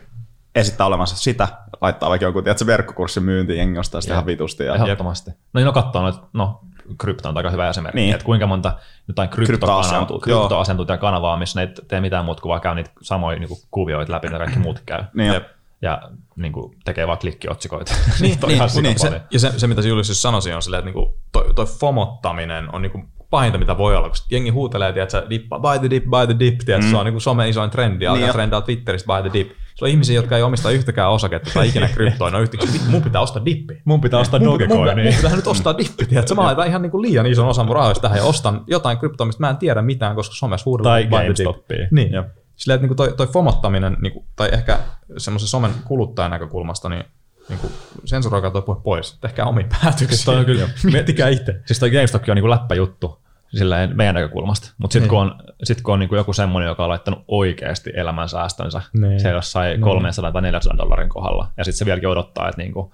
esittää olevansa sitä, laittaa vaikka jonkun, tiedätkö, verkkokurssin myyntiin, jengi ostaa sitä ihan vitusti. Ja, Ehdottomasti. No niin, no katsoo, no, no krypto on aika hyvä esimerkki, Niin. niin. että kuinka monta jotain kryptoasiantuntijaa, kryptoasiantuntijakanavaa, missä ne ei tee mitään muuta kuin vaan käy niitä samoja niin kuin kuvioita läpi, mitä kaikki muut käy. Niin. ja, ja niin kuin, tekee vaan klikkiotsikoita. Niin, niin, niin, niin, se, ja se, se, mitä Julius just sanoi, on silleen, että niinku toi, toi fomottaminen on niinku pahinta, mitä voi olla, koska jengi huutelee, että dippa, buy the dip, buy the dip, tiedät, mm. se on niinku some isoin trendi, alkaa Niin niin trendaa Twitteristä buy the dip. Se on ihmisiä, jotka ei omista yhtäkään osaketta tai ikinä on yhtäkkiä, "Vittu, mun pitää ostaa dippi. Mun pitää ostaa Mun, mun, mun, Dogecoinia. pitää nyt ostaa dippi, tiedätkö? Mä laitan ihan niinku liian ison osan mun rahoista tähän ja ostan jotain kryptoa, mistä mä en tiedä mitään, koska somessa huudellaan Tai. GameStopia. Niin. Jep. Silleen, että niinku toi, toi fomottaminen, niinku, tai ehkä semmoisen somen kuluttajan näkökulmasta, niin niinku, sensuroikaa toi puhe pois. Tehkää omia päätöksiä. Siis toi on kyllä- Miettikää itse. Siis toi GameStop on niin läppäjuttu, silleen meidän näkökulmasta. Mutta sitten kun on, sit kun on niinku joku semmoinen, joka on laittanut oikeasti elämän säästönsä, Niin. se jossain 300 tai 400 dollarin kohdalla, ja sitten se vieläkin odottaa, että niinku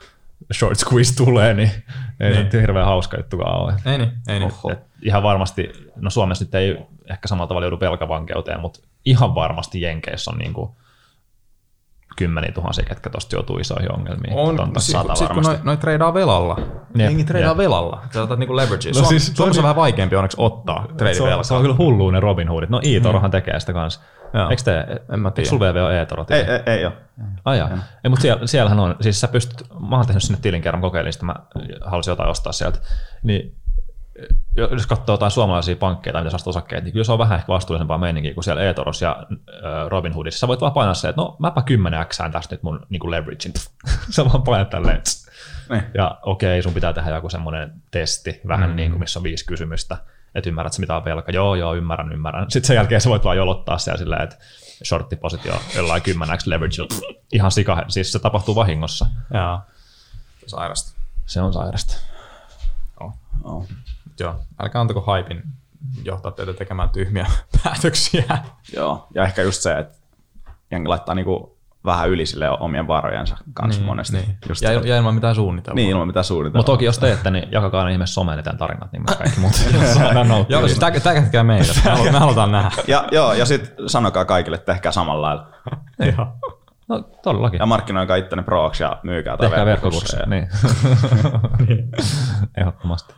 short squeeze tulee, niin ei Niin. niin. hirveän hauska juttukaan ole. Ei niin, ei niin. Et ihan varmasti, no Suomessa nyt ei ehkä samalla tavalla joudu velkavankeuteen, mutta ihan varmasti Jenkeissä on niinku kymmeniä tuhansia, ketkä tosta joutuu isoihin ongelmiin. On, tässä sit, saattaa sit kun varmasti. noi, noi treidaa velalla. Jep, Jengi treidaa jep. velalla. Sä otat niinku leveragea. No siis siis, se on Suomessa on niin- vähän vaikeampi onneksi ottaa treidi se, on, se on kyllä hullu ne Robin Hoodit. No Iitorohan tekee sitä kanssa. Joo. Eikö te, En mä tiedä. sulla VVO e-toro? Ei, ei, ei ole. Ai jaa. Ei, mutta siellä, siellähän on, siis sä pystyt, mä oon tehnyt sinne tilin kerran kokeilin, sitä mä halusin jotain ostaa sieltä, niin jos katsoo jotain suomalaisia pankkeja tai mitä sellaista osakkeita, niin kyllä se on vähän ehkä vastuullisempaa meininkiä kuin siellä eToros ja Robinhoodissa. Sä voit vaan painaa se, että no mäpä 10 x tästä nyt mun niin leveragein. Sä vaan painat tälleen. tss. Niin. Ja okei, sun pitää tehdä joku semmoinen testi, vähän Mm. niin kuin missä on viisi kysymystä, että ymmärrät sä mitä on velka. Joo, joo, ymmärrän, ymmärrän. Sitten sen jälkeen sä voit vaan jolottaa siellä silleen, että shorttipositio jollain 10 x leverage. Ihan sika, siis se tapahtuu vahingossa. Joo. Sairasta. Se on sairasta. Oh. Joo. Älkää antako haipin johtaa teitä tekemään tyhmiä päätöksiä. Joo, ja ehkä just se, että jengi laittaa niinku vähän yli sille omien varojensa kanssa niin, monesti. Niin. Just ja, ja ilman mitään suunnitelmaa. niin, ilman mitään suunnitelmaa. Mutta toki jos teette, niin jakakaa ne ihmeessä someen ne teidän tarinat, niin me kaikki muut saadaan. Joo, siis täkätkää meitä. Me halutaan, me halutaan nähdä. Ja, joo, ja sitten sanokaa kaikille, että tehkää samalla lailla. Joo. No todellakin. Ja markkinoikaa ittenne prooksi ja myykää tai Tehkää verkkokursseja. Niin. Ehdottomasti.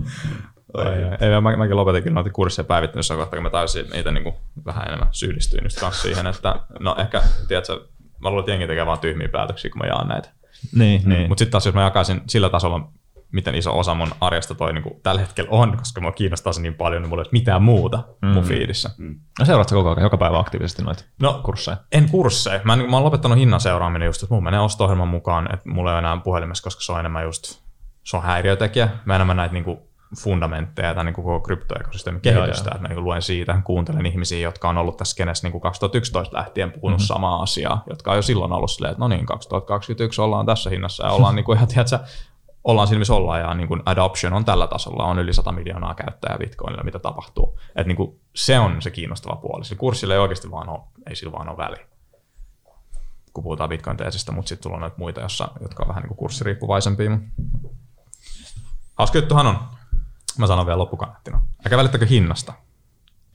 Ei, ei, ei, mä, mäkin lopetin kyllä noita kursseja päivittänyt kohta, kun mä täysin niitä niin kuin vähän enemmän syyllistyin just kanssa siihen, että no ehkä, tiedätkö, mä luulen, että jengi tekee vaan tyhmiä päätöksiä, kun mä jaan näitä. niin, niin. Mutta sitten taas, jos mä jakaisin sillä tasolla, miten iso osa mun arjesta toi niin kuin tällä hetkellä on, koska mua kiinnostaa se niin paljon, niin mulla ei ole mitään muuta mm. mun fiidissä. Mm. No seuraatko koko ajan, joka päivä aktiivisesti noita No, kursseja? En kursseja. Mä, en- mä oon lopettanut hinnan seuraaminen just, että mun menee osto-ohjelman mukaan, että mulla ei ole enää puhelimessa, koska se on enemmän just, se on häiriötekijä. Mä enemmän näitä niinku fundamentteja tai niinku koko kryptoekosysteemin Joo, kehitystä, että mä niinku luen siitä, kuuntelen ihmisiä, jotka on ollut tässä skenessä niinku 2011 lähtien puhunut mm-hmm. samaa asiaa, jotka on jo silloin ollut silleen, että no niin, 2021 ollaan tässä hinnassa ja ollaan niinku ihan, tiedätkö, ollaan siinä, missä ollaan, ja niin kuin adoption on tällä tasolla, on yli 100 miljoonaa käyttäjää Bitcoinilla, mitä tapahtuu. Et niin kuin se on se kiinnostava puoli. Sillä kurssilla ei oikeasti vaan ole, ei sillä vaan ole väliä, kun puhutaan Bitcoin-teesistä, mutta sitten tulee näitä muita, jossa, jotka on vähän niin kuin kurssiriippuvaisempia. Hauska juttuhan on, mä sanon vielä loppukannettina, älkää välittäkö hinnasta.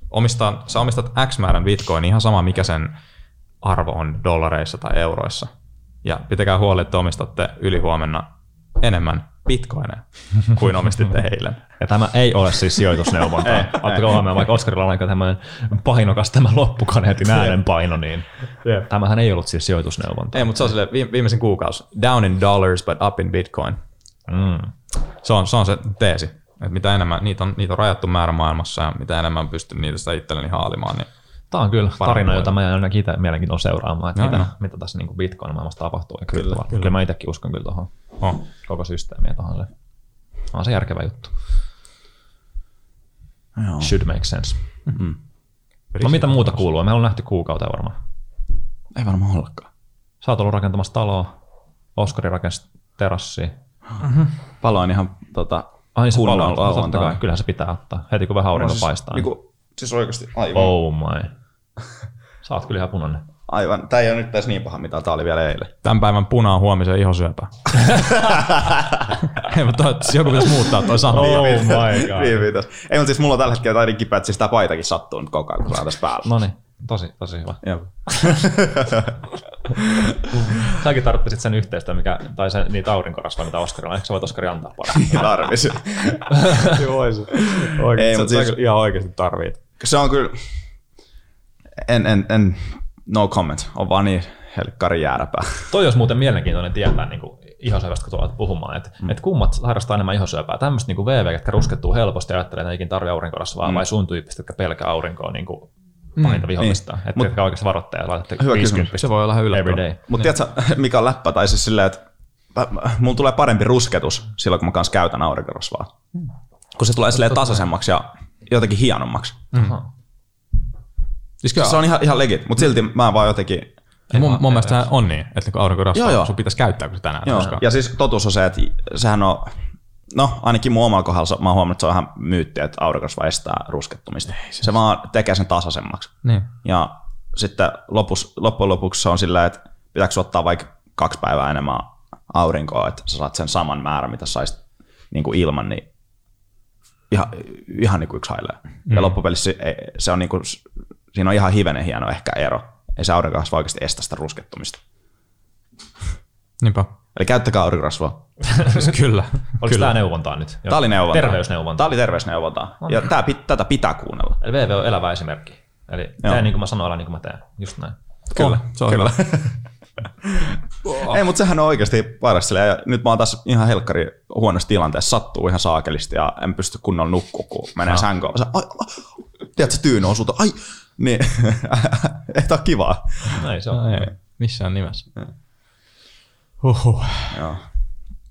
Omistaa, sä omistat X määrän Bitcoin, ihan sama mikä sen arvo on dollareissa tai euroissa. Ja pitäkää huoli, että omistatte ylihuomenna enemmän bitcoineja kuin omistitte eilen. Ja tämä ei ole siis sijoitusneuvontaa. Ei, Ottakaa huomioon, vaikka Oskarilla on aika tämmöinen painokas tämä loppukaneetin äänenpaino, niin Jep. tämähän ei ollut siis sijoitusneuvontaa. Ei, mutta se on sille viimeisen kuukausi. Down in dollars, but up in bitcoin. Mm. Se on se, on se teesi. Että mitä enemmän, niitä on, niitä on rajattu määrä maailmassa ja mitä enemmän pystyn niitä sitä itselleni haalimaan, niin Tämä on kyllä tarina, voi. jota mä ainakin itse mielenkiinnolla seuraamaan, että Joo, mitä, joo. mitä tässä niin Bitcoin-maailmassa tapahtuu. Ja Kyllä, kyllä, kyllä. mä itsekin uskon kyllä tuohon oh. koko systeemiin, tuohon se on se järkevä juttu. Joo. Should make sense. No mitä muuta kuuluu? Meillä on nähty kuukauteen varmaan. Ei varmaan ollakaan. Sä oot ollut rakentamassa taloa, Oskari rakensi terassia. Paloin ihan tota, Ai se palaa, no, totta lauantaina. kai, kyllähän se pitää ottaa. Heti kun vähän aurinko paistaa. Niin. Niinku, siis oikeasti aivan. Oh my. Sä oot kyllä ihan punainen. aivan. Tää ei ole nyt edes niin paha, mitä tää oli vielä eilen. Tämän päivän puna on huomisen ihosyöpä. Ei, mutta toivottavasti joku pitäisi muuttaa toi sana. Oh my god. Niin. Ei, mutta siis mulla on tällä hetkellä tää niin kipeä, että siis tää paitakin sattuu nyt koko ajan, kun on tässä päällä. No niin, tosi, tosi hyvä. Joo. Säkin tarvitsit sen yhteistyön, mikä, tai sen, niitä aurinkorasvoja, mitä Oskarilla on. Ehkä sä voit Oskari antaa pari. Tarvis. Joo, se. Ei, Oikeasti, mut sä, siis- ihan oikeasti tarvit. se on kyllä, en, en, en, no comment, on vaan niin helkkari jääräpää. Toi olisi muuten mielenkiintoinen tietää niin kuin ihosyövästä, kun tuolla puhumaan, että mm. et kummat sairastaa enemmän ihosyöpää. Tämmöiset niin VV, jotka ruskettuu helposti ja ajattelee, että ei ikinä tarvitse aurinkorasvaa, mm. vai sun tyyppiset, jotka pelkää aurinkoa niin kuin pahinta vihollista. niin. Että Mut- jotka oikeasti varoittaa ja laitatte Hyvä 50 Se voi olla ihan yllättävää. Mutta tiedätkö, mikä on läppä? Tai siis silleen, että mulla tulee parempi rusketus silloin, kun mä kanssa käytän aurinkorasvaa. Kun se tulee silleen tasaisemmaksi ja jotenkin hienommaksi. Aha. Siis Se on ihan, ihan legit, mutta silti mä vaan jotenkin... mun, mun mielestä on niin, että kun aurinkorasvaa sun pitäisi käyttää kun se tänään. Joo. Koska... Ja siis totuus on se, että sehän on no ainakin mun omalla kohdalla mä oon huomannut, että se on ihan myytti, että aurinkorasva estää ruskettumista. Se, se vaan tekee sen tasaisemmaksi. Niin. Ja sitten lopus, loppujen lopuksi se on silleen, että pitääkö ottaa vaikka kaksi päivää enemmän aurinkoa, että sä saat sen saman määrän, mitä saisit niin kuin ilman, niin ihan, ihan niin kuin yksi hailee. Mm. Ja loppupelissä se, se on niin kuin, siinä on ihan hivenen hieno ehkä ero. Ei se aurinkorasva oikeasti estä sitä ruskettumista. Niinpä. Eli käyttäkää aurinkorasvaa. Kyllä. Oliko tämä neuvontaa nyt? Tämä oli neuvontaa. Terveysneuvontaa. Tämä oli terveysneuvontaa. Ja tää, pit- tätä pitää kuunnella. Eli VV on elävä esimerkki. Eli Joo. tee niin kuin mä sanoin, älä niin kuin mä teen. Just näin. Kyllä. Se on hyvä. Ei, mutta sehän on oikeasti parasta. Ja nyt mä oon tässä ihan helkkari huonossa tilanteessa, sattuu ihan saakelisti ja en pysty kunnolla nukkua, kun menee no. sänkoon. Sä, ai, ai, tiedätkö, tyyny on sulta, ai, niin, ei tää ole kivaa. Näin se on. Ei, missään nimessä. Huhhuh. Joo.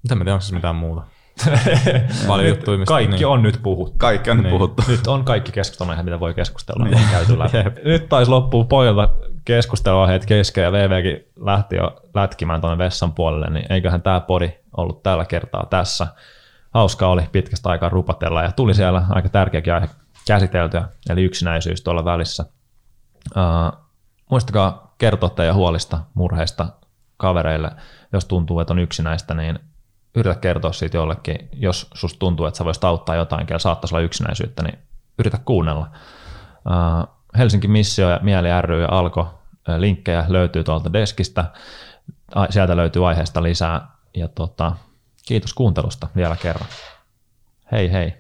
Mitä mä tiedän, onko se mitään muuta? Paljon juttuja, mistä... Kaikki niin. on nyt puhuttu. Kaikki on nyt Niin. puhuttu. Nyt on kaikki keskustelua, mitä voi keskustella. Niin. Käyty läpi. Nyt taisi loppua pojilta keskustelua heitä kesken ja VVkin lähti jo lätkimään tuonne vessan puolelle, niin eiköhän tämä podi ollut tällä kertaa tässä. Hauska oli pitkästä aikaa rupatella ja tuli siellä aika tärkeäkin aihe käsiteltyä, eli yksinäisyys tuolla välissä. Uh, muistakaa kertoa teidän huolista, murheista kavereille, jos tuntuu, että on yksinäistä, niin yritä kertoa siitä jollekin. Jos susta tuntuu, että sä voisit auttaa jotain, kellä saattaisi olla yksinäisyyttä, niin yritä kuunnella. Uh, Helsinki Missio ja Mieli ry ja Alko uh, linkkejä löytyy tuolta deskistä. Sieltä löytyy aiheesta lisää. Ja tota, kiitos kuuntelusta vielä kerran. Hei hei.